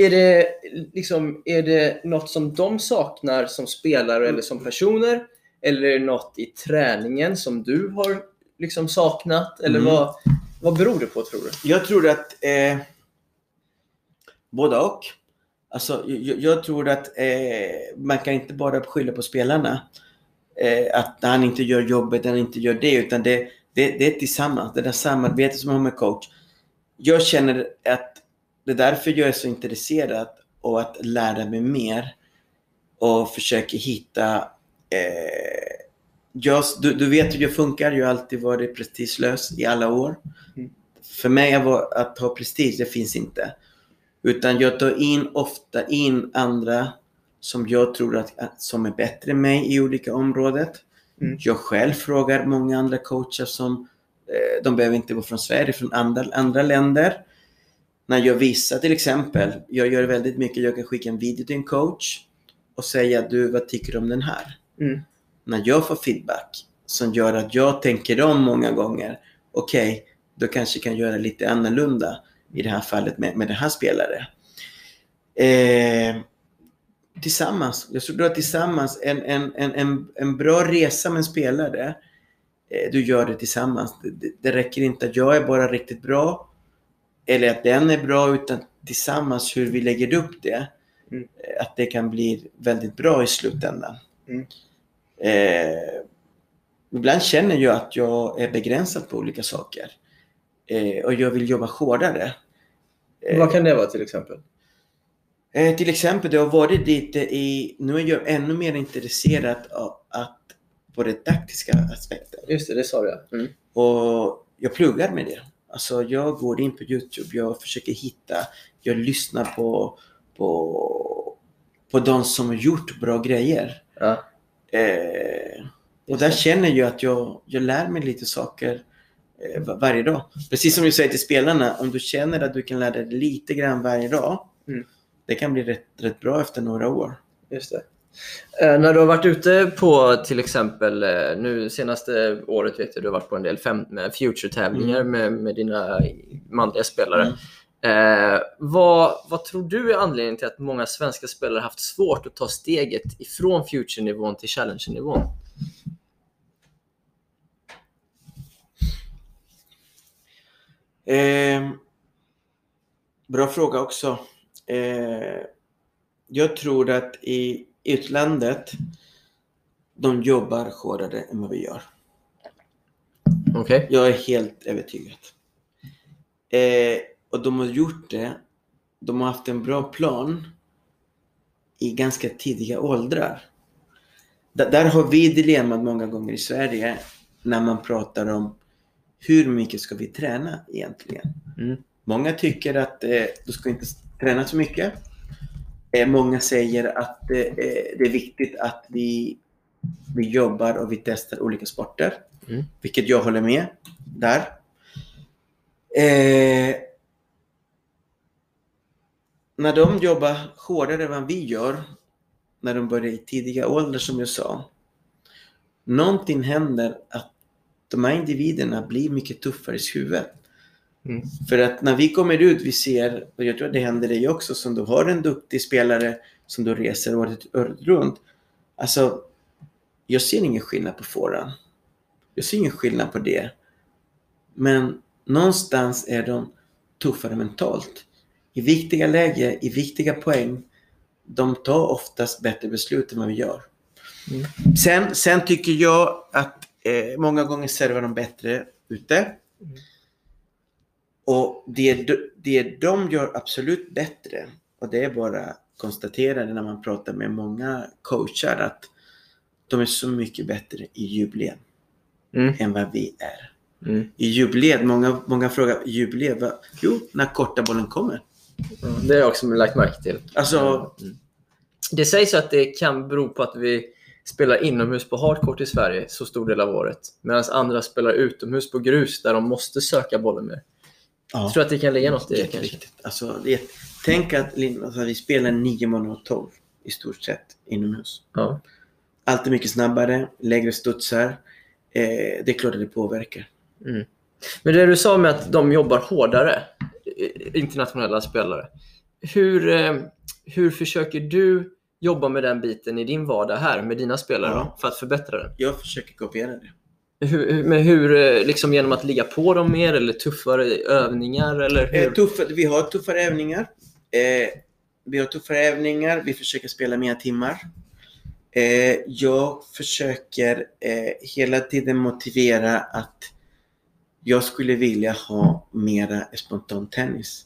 Är det, liksom, är det något som de saknar som spelare eller som personer? Eller är det något i träningen som du har liksom saknat? Eller Mm. vad, vad beror det på tror du? Jag tror att eh, både och. Alltså, jag, jag tror att eh, man kan inte bara skylla på spelarna. Eh, att han inte gör jobbet, han inte gör det. Utan det, det, det är tillsammans. Det där samarbetet som man har med coach. Jag känner att det är därför jag är så intresserad av att lära mig mer. Och försöker hitta eh, jag, du, du vet hur jag funkar. Jag har alltid varit prestigelös i alla år. För mig att ha prestige, det finns inte. Utan jag tar in ofta in andra som jag tror att, att som är bättre än mig i olika områden. Mm. Jag själv frågar många andra coacher som, eh, de behöver inte vara från Sverige, från andra, andra länder. När jag visar till exempel, jag gör väldigt mycket, jag kan skicka en video till en coach och säga du, vad tycker du om den här? Mm. när jag får feedback som gör att jag tänker om många gånger. Okej, då kanske jag kan göra lite annorlunda i det här fallet med, med den här spelare. Eh, tillsammans, jag tror att tillsammans, en, en, en, en, en bra resa med en spelare, eh, du gör det tillsammans. Det, det, det räcker inte att jag är bara riktigt bra eller att den är bra utan tillsammans hur vi lägger upp det. Mm. Att det kan bli väldigt bra i slutändan. Mm. Eh, ibland känner jag att jag är begränsad på olika saker. Eh, och jag vill jobba hårdare. Eh, Vad kan det vara till exempel? Eh, till exempel, det har varit lite i... Nu är jag ännu mer intresserad av att, på den taktiska aspekten. Just det, det sa du ja. Mm. Och jag pluggar med det. Alltså jag går in på Youtube, jag försöker hitta, jag lyssnar på, på, på de som har gjort bra grejer. Ja. Eh, och där känner jag att jag, jag lär mig lite saker eh, va- varje dag. Precis som jag säger till spelarna, om du känner att du kan lära dig lite grann varje dag, Mm. det kan bli rätt, rätt bra efter några år. Just det. Eh, när du har varit ute på till exempel, eh, nu senaste året vet jag du har varit på en del med Future-tävlingar Mm. med, med dina manliga spelare. Eh, vad, vad tror du är anledningen till att många svenska spelare haft svårt att ta steget ifrån Future-nivån till Challenger-nivån? Eh, bra fråga också. Eh, jag tror att i utlandet de jobbar hårdare än vad vi gör. Okej. Jag är helt övertygad. Eh, och de har gjort det. De har haft en bra plan i ganska tidiga åldrar. D- där har vi dilemmat många gånger i Sverige när man pratar om hur mycket ska vi träna egentligen? Mm. Många tycker att eh, du ska inte träna så mycket. Eh, många säger att eh, eh, det är viktigt att vi, vi jobbar och vi testar olika sporter. Mm. Vilket jag håller med där. Eh, när de jobbar hårdare än vad vi gör, när de börjar i tidiga åldrar som jag sa, någonting händer att de här individerna blir mycket tuffare i huvudet. Mm. För att när vi kommer ut, vi ser, och jag tror att det händer dig också, som du har en duktig spelare som du reser året, året runt. Alltså, jag ser ingen skillnad på forehand. Jag ser ingen skillnad på det. Men någonstans är de tuffare mentalt. I viktiga lägen, i viktiga poäng, de tar oftast bättre beslut än vad vi gör. Mm. Sen, sen tycker jag att eh, många gånger servar de bättre ute. Mm. Och det, de- det de gör absolut bättre, och det är bara konstaterande när man pratar med många coacher, att de är så mycket bättre i djupled Mm. än vad vi är. Mm. I djupled, många, många frågar djupled, vad? Jo, när korta bollen kommer. Ja, Det har jag också lagt märke till. Alltså, Mm. Det sägs att det kan bero på att vi spelar inomhus på hardcourt i Sverige så stor del av året. Medan andra spelar utomhus på grus där de måste söka bollen mer. Ja. Jag tror att det kan ligga något i det kanske. Alltså, det, tänk att alltså, vi spelar 9 månader och 12 i stort sett inomhus. Ja. Allt är mycket snabbare, lägre studsar. Eh, det är klart att det påverkar. Mm. Men det du sa med att de jobbar hårdare, eh, internationella spelare. Hur, eh, hur försöker du jobba med den biten i din vardag här med dina spelare Ja. då, för att förbättra den? Jag försöker kopiera det. Hur, men hur, eh, liksom genom att ligga på dem mer eller tuffare övningar? Eller Eh, hur? tuffa, vi har tuffare övningar. Eh, vi har tuffare övningar. Vi försöker spela mer timmar. Eh, jag försöker eh, hela tiden motivera att jag skulle vilja ha mera spontan tennis.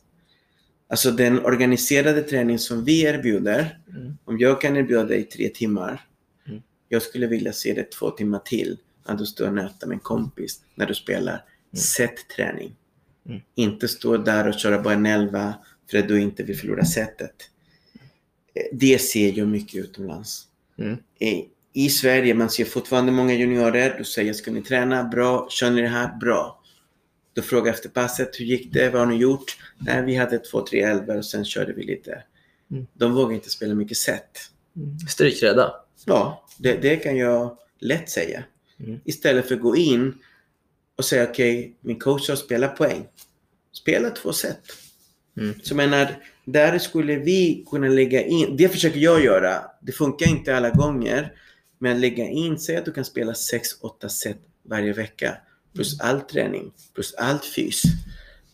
Alltså den organiserade träning som vi erbjuder, Mm. om jag kan erbjuda dig tre timmar, Mm. jag skulle vilja se det två timmar till när du står och nöter med en kompis, när du spelar set-träning. Mm. Inte stå där och köra bara en elva för att du inte vill förlora setet. Det ser jag mycket utomlands. Mm. I, I Sverige man ser fortfarande många juniorer. Du säger ska ni träna? Bra. Kör ni det här? Bra. Du frågar efter passet. Hur gick det? Vad har ni gjort? Nej, vi hade två, tre elver och sen körde vi lite. Mm. De vågar inte spela mycket set. Strykrädda? Ja, det, det kan jag lätt säga. Mm. Istället för att gå in och säga okej, min coach har spelat poäng. Spela två set. Mm. Så menar, där skulle vi kunna lägga in, det försöker jag göra. Det funkar inte alla gånger. Men lägga in, säg att du kan spela 6-8 set varje vecka. Plus all träning, plus allt fys.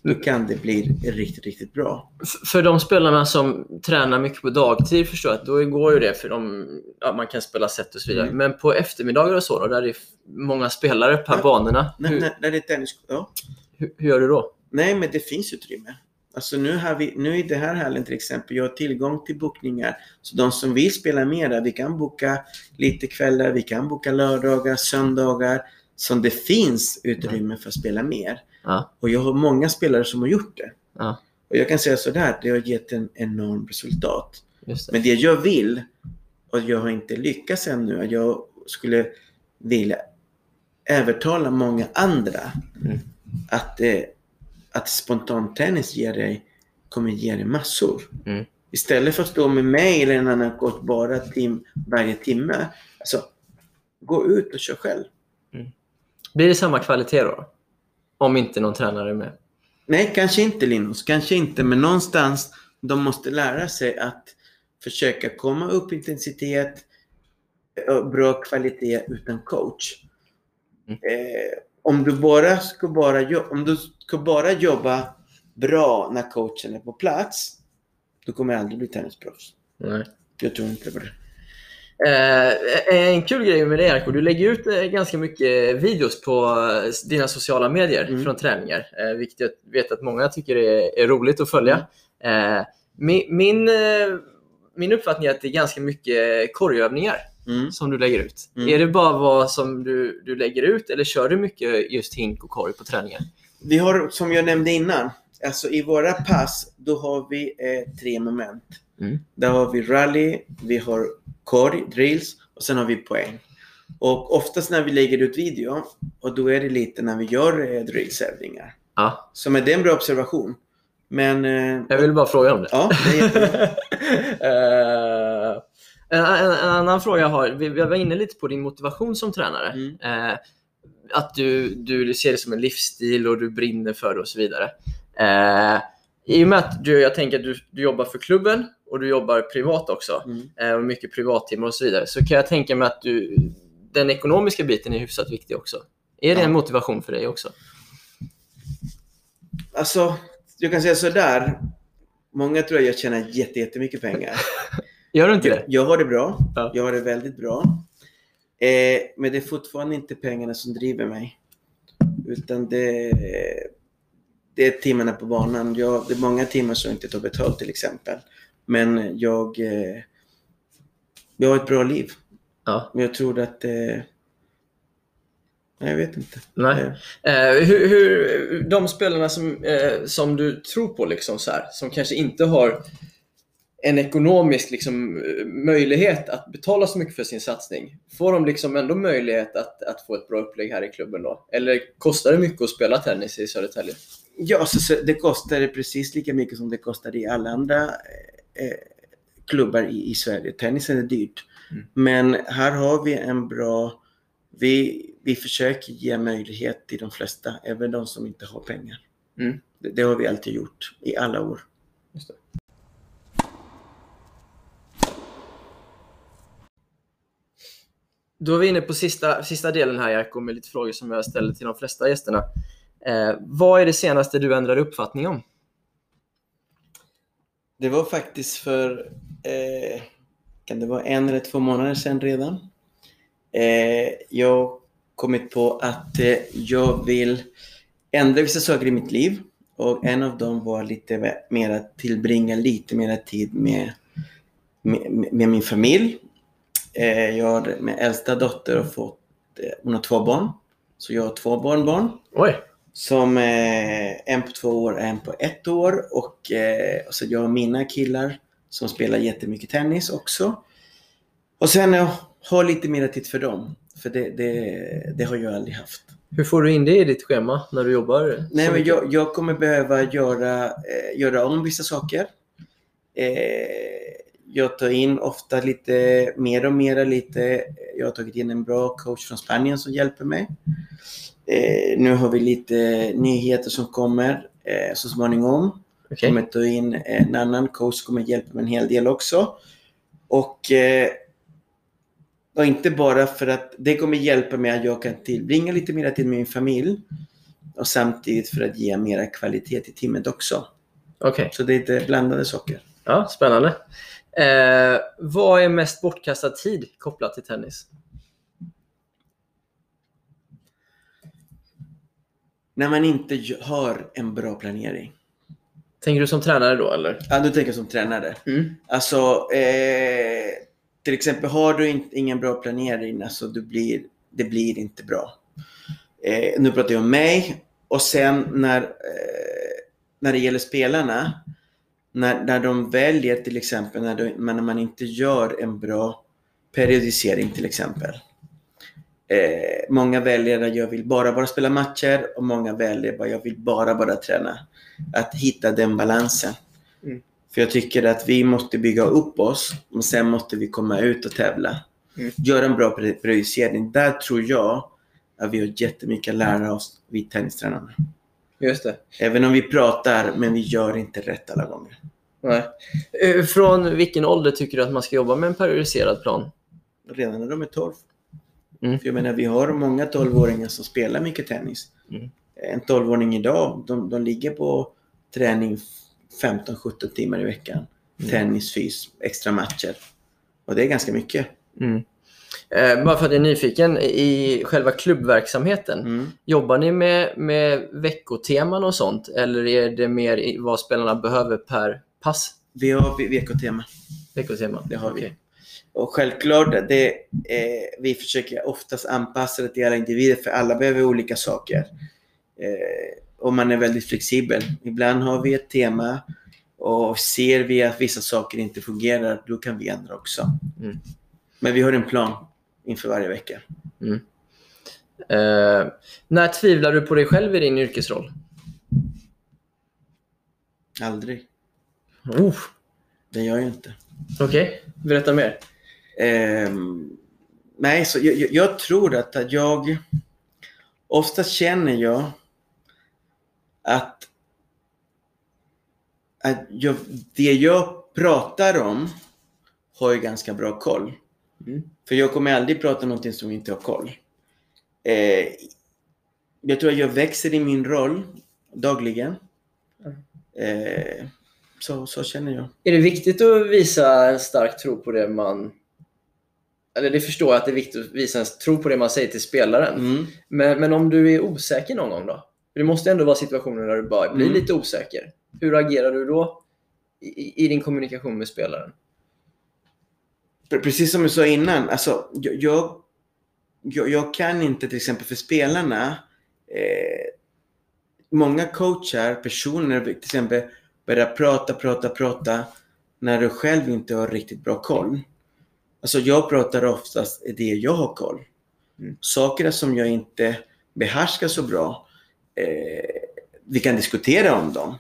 Då kan det bli riktigt, riktigt bra. För de spelarna som tränar mycket på dagtid förstår jag att då går ju det för de, ja, man kan spela set och så vidare. Mm. Men på eftermiddagar och så då, där det är många spelare per Ja. banorna. När, Hur, när det är tennis, ja. hur, hur gör du då? Nej, men det finns utrymme. Alltså nu, har vi, nu i det här hallen till exempel, jag har tillgång till bokningar. Så de som vill spela mera, vi kan boka lite kvällar, vi kan boka lördagar, söndagar. Som det finns utrymme för att spela mer. Ja. Och jag har många spelare som har gjort det. Ja. Och jag kan säga sådär, det har gett en enorm resultat. Det. Men det jag vill, och jag har inte lyckats ännu, att jag skulle vilja övertala många andra Mm. att, eh, att spontantennis ger dig, kommer ge dig massor. Mm. Istället för att stå med mig eller en annan coach bara tim, varje timme. Alltså, gå ut och kör själv. Blir det samma kvalitet då? Om inte någon tränare är med? Nej, kanske inte Linus. Kanske inte. Men någonstans, de måste lära sig att försöka komma upp i intensitet och bra kvalitet utan coach. Mm. Eh, om du bara ska bara, om du ska bara jobba bra när coachen är på plats, då kommer aldrig bli tennisproffs. Nej. Jag tror inte på det. Eh, en kul grej med det Jarko, du lägger ut eh, ganska mycket videos på eh, dina sociala medier Mm. från träningar. Eh, vilket jag vet att många tycker är, är roligt att följa. Eh, min, min, eh, min uppfattning är att det är ganska mycket korgövningar Mm. som du lägger ut. Mm. Är det bara vad som du, du lägger ut eller kör du mycket just hink och korg på träningar? Vi har, som jag nämnde innan, alltså i våra pass, då har vi eh, tre moment. Mm. Där har vi rally, vi har korg, drills och sen har vi poäng. Och oftast när vi lägger ut video, och då är det lite när vi gör eh, drillsövningar. Ja, Så med det är en bra observation. Men... Eh, jag vill bara fråga om det. ja, det är. Eh, en, en, en annan fråga jag har, vi, vi var inne lite på din motivation som tränare. Mm. Eh, att du, du ser det som en livsstil och du brinner för det och så vidare. Eh, I och med att du, jag tänker att du, du jobbar för klubben och du jobbar privat också, Mm. eh, och mycket privattimmar och så vidare, så kan jag tänka mig att du, den ekonomiska biten är hyfsat viktig också. Är det Ja. en motivation för dig också? Alltså, jag kan säga sådär. Många tror att jag tjänar jätte- jättemycket pengar. Gör du inte Jag, det? jag har det bra. Ja. Jag har det väldigt bra. Eh, men det är fortfarande inte pengarna som driver mig. Utan det, det är timmarna på banan. Jag, det är många timmar som jag inte tar betalt till exempel. Men jag, eh, jag har ett bra liv. Ja. Men jag tror att... Eh, jag vet inte. Nej. Eh, Eh, hur, hur, de spelarna som, eh, som du tror på, liksom så här, som kanske inte har en ekonomisk liksom, möjlighet att betala så mycket för sin satsning, får de liksom ändå möjlighet att, att få ett bra upplägg här i klubben då? Eller kostar det mycket att spela tennis i Södertälje? Ja, så, så det kostar precis lika mycket som det kostar i alla andra eh, klubbar i, i Sverige. Tennisen är dyrt. Mm. Men här har vi en bra... Vi, vi försöker ge möjlighet till de flesta, även de som inte har pengar. Mm. Det, det har vi alltid gjort i alla år. Då är vi inne på sista, sista delen här Jerko med lite frågor som jag ställer till de flesta gästerna. Eh, vad är det senaste du ändrar uppfattning om? Det var faktiskt för, eh, kan det vara en eller två månader sedan redan. Eh, jag kommit på att eh, jag vill ändra vissa saker i mitt liv. Och en av dem var lite mer att tillbringa lite mer tid med, med, med min familj. Eh, jag har min äldsta dotter har fått, eh, hon har två barn. Så jag har två barnbarn. Oj! Som eh, en på två år och en på ett år. Och, eh, och så jag har mina killar som spelar jättemycket tennis också. Och sen jag har lite mer tid för dem. För det, det, det har jag aldrig haft. Hur får du in det i ditt schema när du jobbar? Nej, men jag, jag kommer behöva göra, eh, göra om vissa saker. Eh, jag tar in ofta lite mer och mer lite. Jag har tagit in en bra coach från Spanien som hjälper mig. Eh, nu har vi lite nyheter som kommer eh, så småningom. Okej. kommer ta in en annan coach som kommer hjälpa mig en hel del också. Och, eh, och inte bara för att det kommer hjälpa mig att jag kan tillbringa lite mer tid med min familj och samtidigt för att ge mera kvalitet i teamet också. Okej. Så det är lite blandade saker. Ja, spännande. Eh, vad är mest bortkastad tid kopplat till tennis? När man inte har en bra planering. Tänker du som tränare då eller? Ja, du tänker som tränare. Mm. Alltså, eh, till exempel har du in, ingen bra planering, alltså du blir, det blir inte bra. Eh, nu pratar jag om mig och sen när, eh, när det gäller spelarna, när, när de väljer till exempel, när, de, när man inte gör en bra periodisering till exempel. Eh, många väljer att jag vill bara, bara spela matcher och många väljer att jag vill bara, bara träna. Att hitta den balansen. För jag tycker att vi måste bygga upp oss och sen måste vi komma ut och tävla. Mm. Göra en bra periodisering. Där tror jag att vi har jättemycket att lära oss, vi tennistränarna. Just det. Även om vi pratar, men vi gör inte rätt alla gånger. Nej. Eh, Från vilken ålder tycker du att man ska jobba med en periodiserad plan? Redan när de är 12. Mm. För jag menar, vi har många 12-åringar som spelar mycket tennis. Mm. En 12-åring idag, de, de ligger på träning 15-17 timmar i veckan. Mm. Tennis, fys, extra matcher. Och det är ganska mycket. Mm. Eh, bara för att jag är nyfiken, i själva klubbverksamheten, Mm. jobbar ni med, med veckoteman och sånt? Eller är det mer vad spelarna behöver per pass? Vi har v- veckotema. Veckotema? Det har vi. Och självklart, det, eh, vi försöker oftast anpassa det till alla individer för alla behöver olika saker. Eh, och man är väldigt flexibel. Ibland har vi ett tema och ser vi att vissa saker inte fungerar, då kan vi ändra också. Mm. Men vi har en plan inför varje vecka. Eh, när tvivlar du på dig själv i din yrkesroll? Aldrig. Oh, Det gör jag inte. Okej, berätta mer. Ehm, nej, så jag, jag, jag tror att, att jag... Ofta känner jag att, att jag, det jag pratar om har jag ganska bra koll. Mm. För jag kommer aldrig prata om någonting som jag inte har koll. Eh, jag tror att jag växer i min roll dagligen. Eh, så, så känner jag. Är det viktigt att visa en stark tro på det man... Eller det förstår jag att det är viktigt att visa en tro på det man säger till spelaren. Mm. Men, men om du är osäker någon gång då? Det måste ändå vara situationer där du bara blir Mm. lite osäker. Hur agerar du då i, i din kommunikation med spelaren? Pre- Precis som jag sa innan, alltså, jag, jag, jag, kan inte till exempel för spelarna, eh, många coachar, personer till exempel, börjar prata, prata, prata när du själv inte har riktigt bra koll. Alltså jag pratar oftast det jag har koll. Mm. Saker som jag inte behärskar så bra, eh, vi kan diskutera om dem.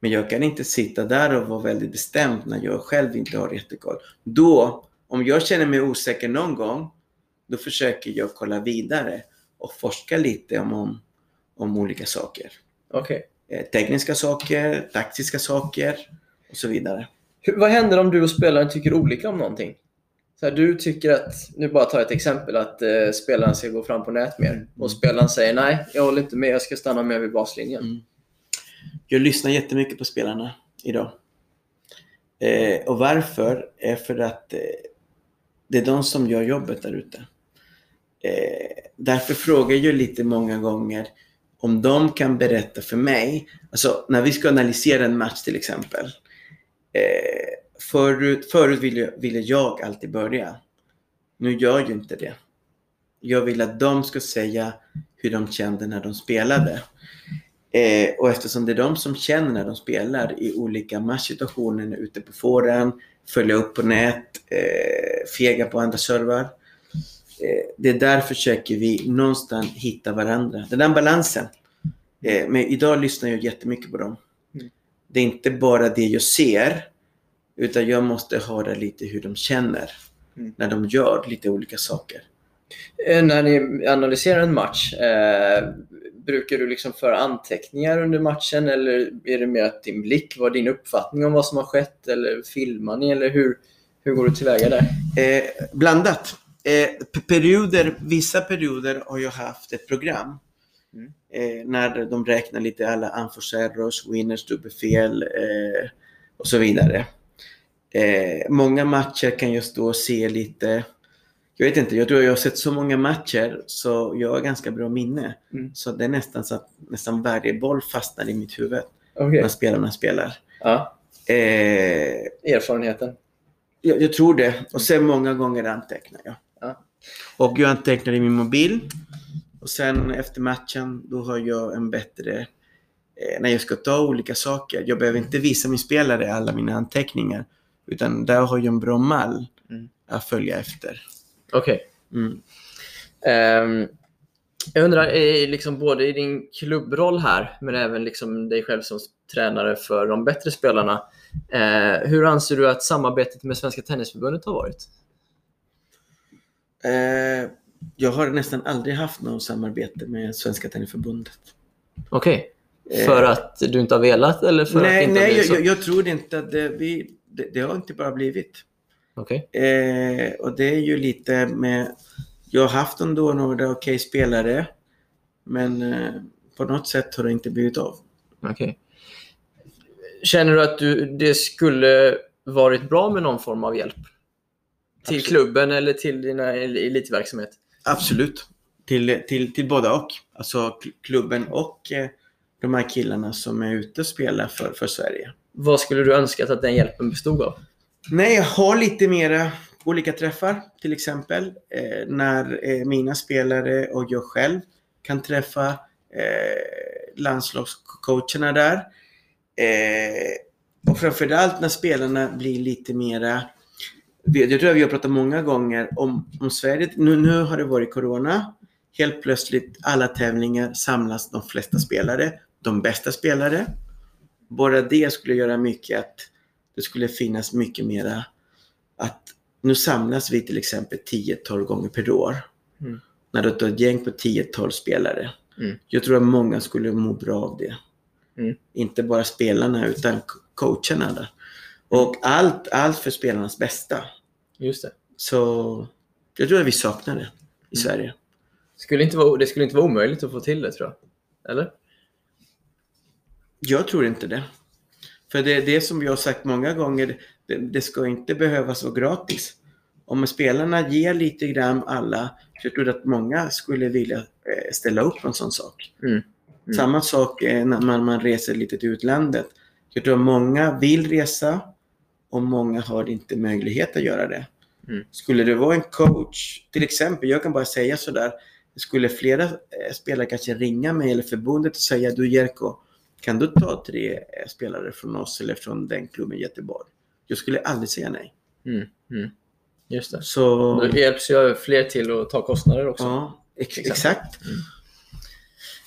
Men jag kan inte sitta där och vara väldigt bestämd när jag själv inte har jättekoll. Då, om jag känner mig osäker någon gång, då försöker jag kolla vidare och forska lite om, om, om olika saker. Okej. Eh, tekniska saker, taktiska saker och så vidare. Hur- Vad händer om du och spelaren tycker olika om någonting? Så här, du tycker att, nu bara tar jag ett exempel, att eh, spelaren ska gå fram på nät mer. Och spelaren säger nej, jag håller inte med, jag ska stanna med vid baslinjen. Mm. Jag lyssnar jättemycket på spelarna idag. Eh, och varför? är för att eh, det är de som gör jobbet där ute. Eh, därför frågar jag lite många gånger om de kan berätta för mig, alltså när vi ska analysera en match till exempel. Förut förut ville, ville jag alltid börja. Nu gör jag ju inte det. Jag vill att de ska säga hur de kände när de spelade. Eh, och eftersom det är de som känner när de spelar i olika matchsituationer ute på fåren, följa upp på nät, eh, fega på andra servar. Eh, det är där försöker vi någonstans hitta varandra. Den där balansen. Eh, men idag lyssnar jag jättemycket på dem. Mm. Det är inte bara det jag ser, utan jag måste höra lite hur de känner Mm. när de gör lite olika saker. Eh, När ni analyserar en match, eh, brukar du liksom föra anteckningar under matchen eller är det mer att din blick, vad din uppfattning om vad som har skett eller filmar ni eller hur, hur går du tillväga där? Eh, blandat. Eh, perioder, vissa perioder har jag haft ett program. Mm. Eh, när de räknar lite alla unforced errors, winners, dubbelfel eh, och så vidare. Eh, många matcher kan jag stå och se lite. Jag vet inte, jag tror jag har sett så många matcher så jag har ganska bra minne. Mm. Så det är nästan så att nästan varje boll fastnar i mitt huvud Okej. när spelarna spelar. Ja, Eh, erfarenheten. jag, jag tror det. Och sen många gånger antecknar jag. Ja. Och jag antecknar i min mobil. Och sen efter matchen, då har jag en bättre... Eh, när jag ska ta olika saker. Jag behöver inte visa min spelare alla mina anteckningar. Utan där har jag en bra mall Mm. att följa efter. Okej. Mm. Ehm, jag undrar, i liksom både i din klubbroll här, men även liksom dig själv som tränare för de bättre spelarna. Eh, hur anser du att samarbetet med Svenska Tennisförbundet har varit? Eh, jag har nästan aldrig haft något samarbete med Svenska Tennisförbundet. Okej. Eh. För att du inte har velat eller för att Nej, inte har nej jag, jag, jag tror inte att det, vi, det, det har inte bara blivit. Okej. Eh, och det är ju lite med... Jag har haft ändå några okej spelare. Men eh, på något sätt har det inte blivit av. Okej. Känner du att du, det skulle varit bra med någon form av hjälp? Till Absolut. klubben eller till din elitverksamhet? Absolut. Till, till, till båda och. Alltså kl- klubben och eh, de här killarna som är ute och spelar för, för Sverige. Vad skulle du önskat att den hjälpen bestod av? Nej, jag har lite mera eh, olika träffar till exempel. Eh, när eh, mina spelare och jag själv kan träffa eh, landslagscoacherna där. Eh, och framförallt när spelarna blir lite mera eh, jag tror att vi har pratat många gånger om, om Sverige. Nu, nu har det varit Corona. Helt plötsligt alla tävlingar samlas de flesta spelare. De bästa spelare. Bara det skulle göra mycket att det skulle finnas mycket mera att nu samlas vi till exempel 10-12 gånger per år. Mm. När du tar ett gäng på 10-12 spelare. Mm. Jag tror att många skulle må bra av det. Mm. Inte bara spelarna utan co- coacherna där. Och allt, allt för spelarnas bästa. Just det. Så Jag tror att vi saknar det i Sverige. Skulle inte vara, det skulle inte vara omöjligt att få till det tror jag. Eller? Jag tror inte det. För det är det som jag har sagt många gånger, det, det ska inte behövas vara gratis. Om spelarna ger lite grann alla, så jag tror att många skulle vilja eh, ställa upp på en sån sak. Mm. Mm. Samma sak eh, när man, man reser lite till utlandet. Jag tror att många vill resa och många har inte möjlighet att göra det. Mm. Skulle det vara en coach, till exempel, jag kan bara säga sådär, skulle flera eh, spelare kanske ringa mig eller förbundet och säga du Jerko, kan du ta tre spelare från oss eller från den klubben i Göteborg? Jag skulle aldrig säga nej. Mm. Mm. Just det. Så, Då hjälps ju fler till att ta kostnader också. ja, ex- Exakt. exakt.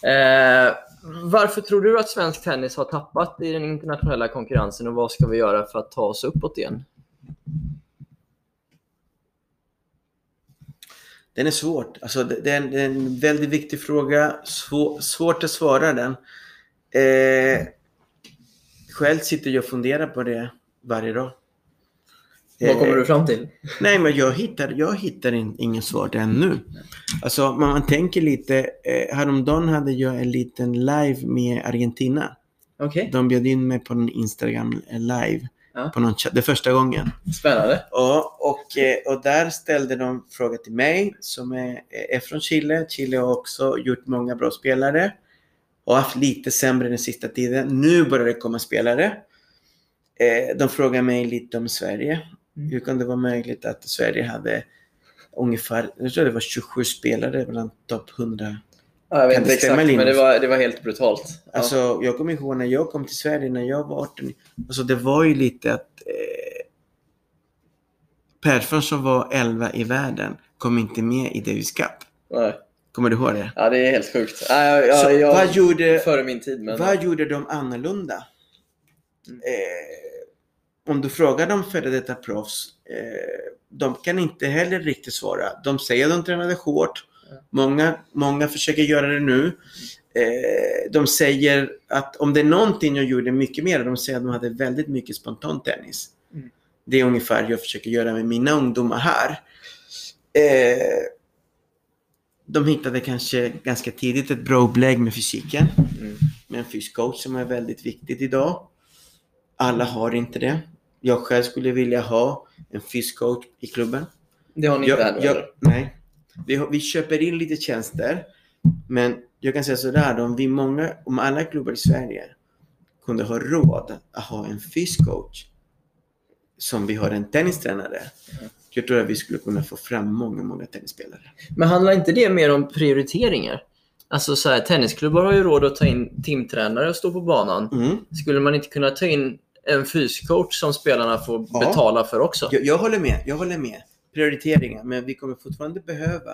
Eh, varför tror du att svensk tennis har tappat i den internationella konkurrensen och vad ska vi göra för att ta oss uppåt igen? Den är svårt. Alltså, det, det, är en, det är en väldigt viktig fråga. Svår, svårt att svara den. Eh, själv sitter jag och funderar på det varje dag. Vad kommer Eh, du fram till? Nej, men jag hittar, jag hittar in, ingen svar ännu. Alltså, man, man tänker lite. Eh, häromdagen hade jag en liten live med Argentina. Okej, De bjöd in mig på en Instagram live. Ja. På någon chatt, det första gången. spännande. Ja, och, eh, och där ställde de fråga till mig som är, är från Chile. Chile har också gjort många bra spelare och haft lite sämre den sista tiden. Nu börjar det komma spelare. Eh, de frågar mig lite om Sverige. Mm. Hur kan det vara möjligt att Sverige hade ungefär, jag tror det var 27 spelare bland topp 100. Ja, jag vet inte exakt, men det var, det var helt brutalt. Ja. Alltså, jag kommer ihåg när jag kom till Sverige när jag var 18. Alltså, det var ju lite att eh, Persson som var 11 i världen kom inte med i Davis Cup. Nej. Kommer du ihåg det? ja, det är helt sjukt. Ja, ja, ja, Så jag, vad gjorde, Före min tid, men... vad gjorde de annorlunda? Mm. Eh, om du frågar de före detta proffs, eh, de kan inte heller riktigt svara. De säger att de tränade hårt. Ja. Många, många försöker göra det nu. Eh, de säger att om det är någonting jag gjorde mycket mer, de säger att de hade väldigt mycket spontan tennis. Mm. Det är ungefär jag försöker göra med mina ungdomar här. Eh, de hittade kanske ganska tidigt ett bra upplägg med fysiken Mm. med en fyscoach som är väldigt viktigt idag. Alla har inte det. Jag själv skulle vilja ha en fyscoach i klubben. Det har ni inte här jag, nej. Vi, vi köper in lite tjänster. Men jag kan säga sådär, om vi många, om alla klubbar i Sverige kunde ha råd att ha en fyscoach som vi har en tennistränare. Mm. Jag tror att vi skulle kunna få fram många, många tennisspelare. Men handlar inte det mer om prioriteringar? Alltså så här, tennisklubbar har ju råd att ta in timtränare och stå på banan. Mm. Skulle man inte kunna ta in en fyscoach som spelarna får Ja. betala för också? Jag, jag håller med. Jag håller med. Prioriteringar. Men vi kommer fortfarande behöva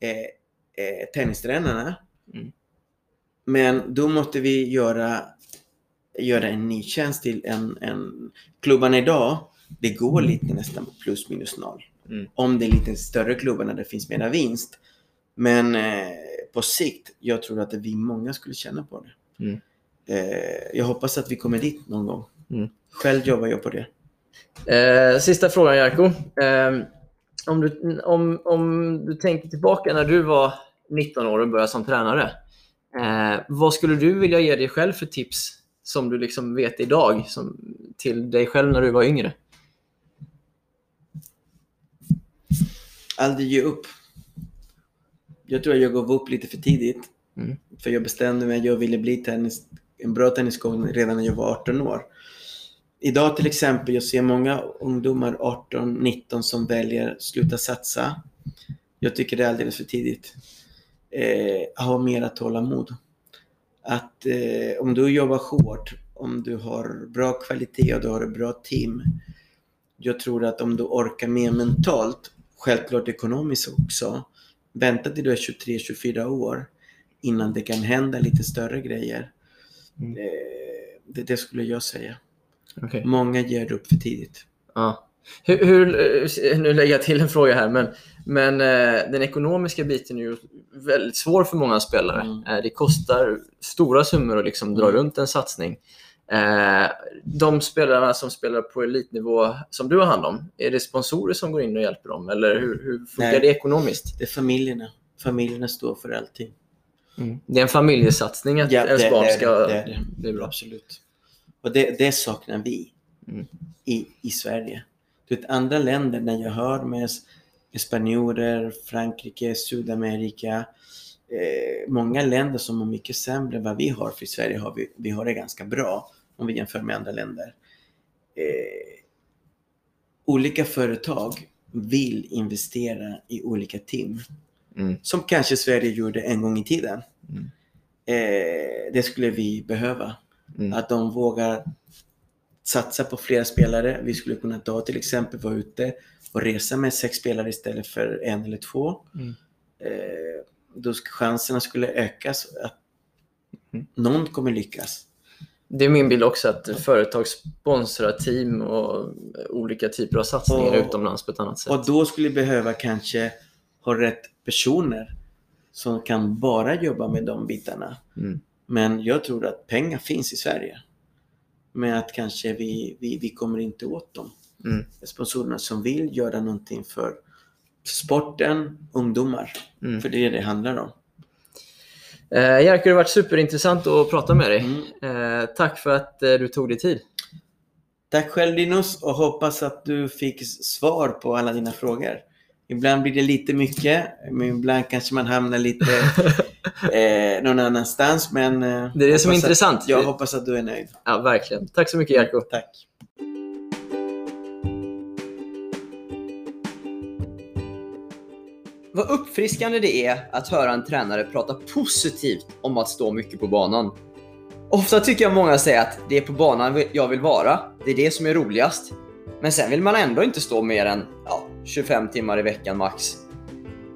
eh, eh, tennistränarna. Mm. Men då måste vi göra, göra en ny tjänst till en, en... Klubbarna idag, det går lite nästan på plus minus noll. Mm. Om det är lite större klubbar där det finns mera vinst. Men eh, på sikt, jag tror att vi många skulle tjäna på det. Mm. Eh, jag hoppas att vi kommer dit någon gång. Mm. Själv jobbar jag på det. Eh, sista frågan Jarko. Eh, om, du, om, om du tänker tillbaka när du var 19 år och började som tränare. Eh, vad skulle du vilja ge dig själv för tips som du liksom vet idag som, till dig själv när du var yngre? Aldrig ge upp. Jag tror att jag gav upp lite för tidigt. Mm. För jag bestämde mig att jag ville bli tennis, en bra tenniscoach redan när jag var 18 år. Idag till exempel, jag ser många ungdomar 18-19 som väljer att sluta satsa. Jag tycker det är alldeles för tidigt. Eh, ha mera tålamod. Att eh, om du jobbar hårt, om du har bra kvalitet och du har ett bra team. Jag tror att om du orkar mer mentalt, självklart ekonomiskt också, vänta till du är 23-24 år innan det kan hända lite större grejer. Mm. Eh, det, det skulle jag säga. Okay. Många ger upp för tidigt. Ja. Hur, hur, eh, nu lägger jag till en fråga här, men, men eh, den ekonomiska biten är ju väldigt svår för många spelare. Mm. Det kostar stora summor att liksom dra Mm. runt en satsning. Eh, de spelarna som spelar på elitnivå som du har hand om, är det sponsorer som går in och hjälper dem? Eller hur, hur funkar Nej. det ekonomiskt? Det är familjerna. Familjerna står för allting. Det är en familjesatsning att Ja, ens det- barn det är ska det, det är det. bli bra. Absolut. Och det, det saknar vi Mm. i, i Sverige. Du vet, andra länder, när jag hör med spanjorer, Frankrike, Sydamerika, eh, många länder som har mycket sämre än vad vi har, för i Sverige har vi, vi har det ganska bra om vi jämför med andra länder. Eh, olika företag vill investera i olika team Mm. som kanske Sverige gjorde en gång i tiden. Mm. Eh, det skulle vi behöva. Mm. Att de vågar satsa på flera spelare. Vi skulle kunna ta till exempel vara ute och resa med sex spelare istället för en eller två. Mm. Eh, då sk- chanserna skulle ökas att Mm. någon kommer lyckas. Det är min bild också att företag sponsrar team och olika typer av satsningar Och- utomlands på ett annat sätt. Och då skulle vi behöva kanske ha rätt personer som kan bara jobba med de bitarna. Mm. Men jag tror att pengar finns i Sverige. Men att kanske vi, vi, vi kommer inte åt dem. Mm. Sponsorerna som vill göra någonting för sporten, ungdomar. Mm. För det är det det handlar om. Eh, Jerker, det har varit superintressant att prata med dig. Mm. Eh, tack för att eh, du tog dig tid. Tack själv Linus och hoppas att du fick svar på alla dina frågor. Ibland blir det lite mycket, men ibland kanske man hamnar lite eh, någon annanstans. Men, eh, Det är det som är intressant. Att, jag hoppas att du är nöjd. Ja, verkligen. Tack så mycket Jerko. Tack. Vad uppfriskande det är att höra en tränare prata positivt om att stå mycket på banan. Ofta tycker jag många säger att det är på banan jag vill vara, det är det som är roligast. Men sen vill man ändå inte stå mer än ja, 25 timmar i veckan max.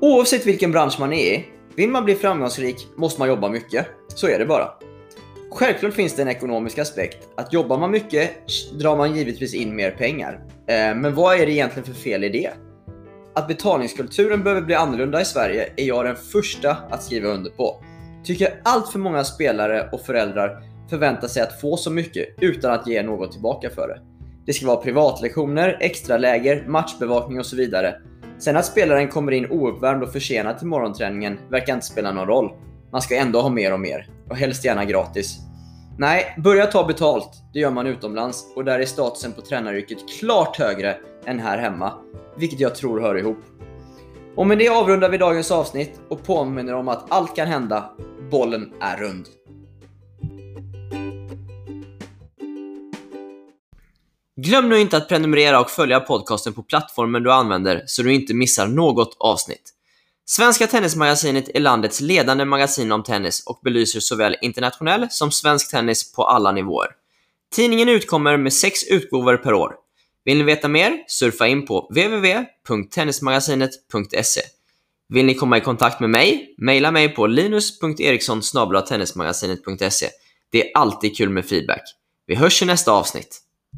Oavsett vilken bransch man är i, vill man bli framgångsrik måste man jobba mycket. Så är det bara. Självklart finns det en ekonomisk aspekt. Att jobbar man mycket drar man givetvis in mer pengar. Eh, men vad är det egentligen för fel i det? Att betalningskulturen behöver bli annorlunda i Sverige är jag den första att skriva under på. Tycker allt för många spelare och föräldrar förväntar sig att få så mycket utan att ge något tillbaka för det. Det ska vara privatlektioner, extraläger, matchbevakning och så vidare. Sen att spelaren kommer in ouppvärmd och försenad till morgonträningen verkar inte spela någon roll. Man ska ändå ha mer och mer. Och helst gärna gratis. Nej, börja ta betalt. Det gör man utomlands och där är statusen på tränaryrket klart högre än här hemma. Vilket jag tror hör ihop. Och med det avrundar vi dagens avsnitt och påminner om att allt kan hända. Bollen är rund. Glöm nu inte att prenumerera och följa podcasten på plattformen du använder så du inte missar något avsnitt. Svenska Tennismagasinet är landets ledande magasin om tennis och belyser såväl internationell som svensk tennis på alla nivåer. Tidningen utkommer med sex utgåvor per år. Vill ni veta mer? Surfa in på www.tennismagasinet.se. Vill ni komma i kontakt med mig? Maila mig på linus.eriksson tennismagasinet.se. Det är alltid kul med feedback. Vi hörs i nästa avsnitt.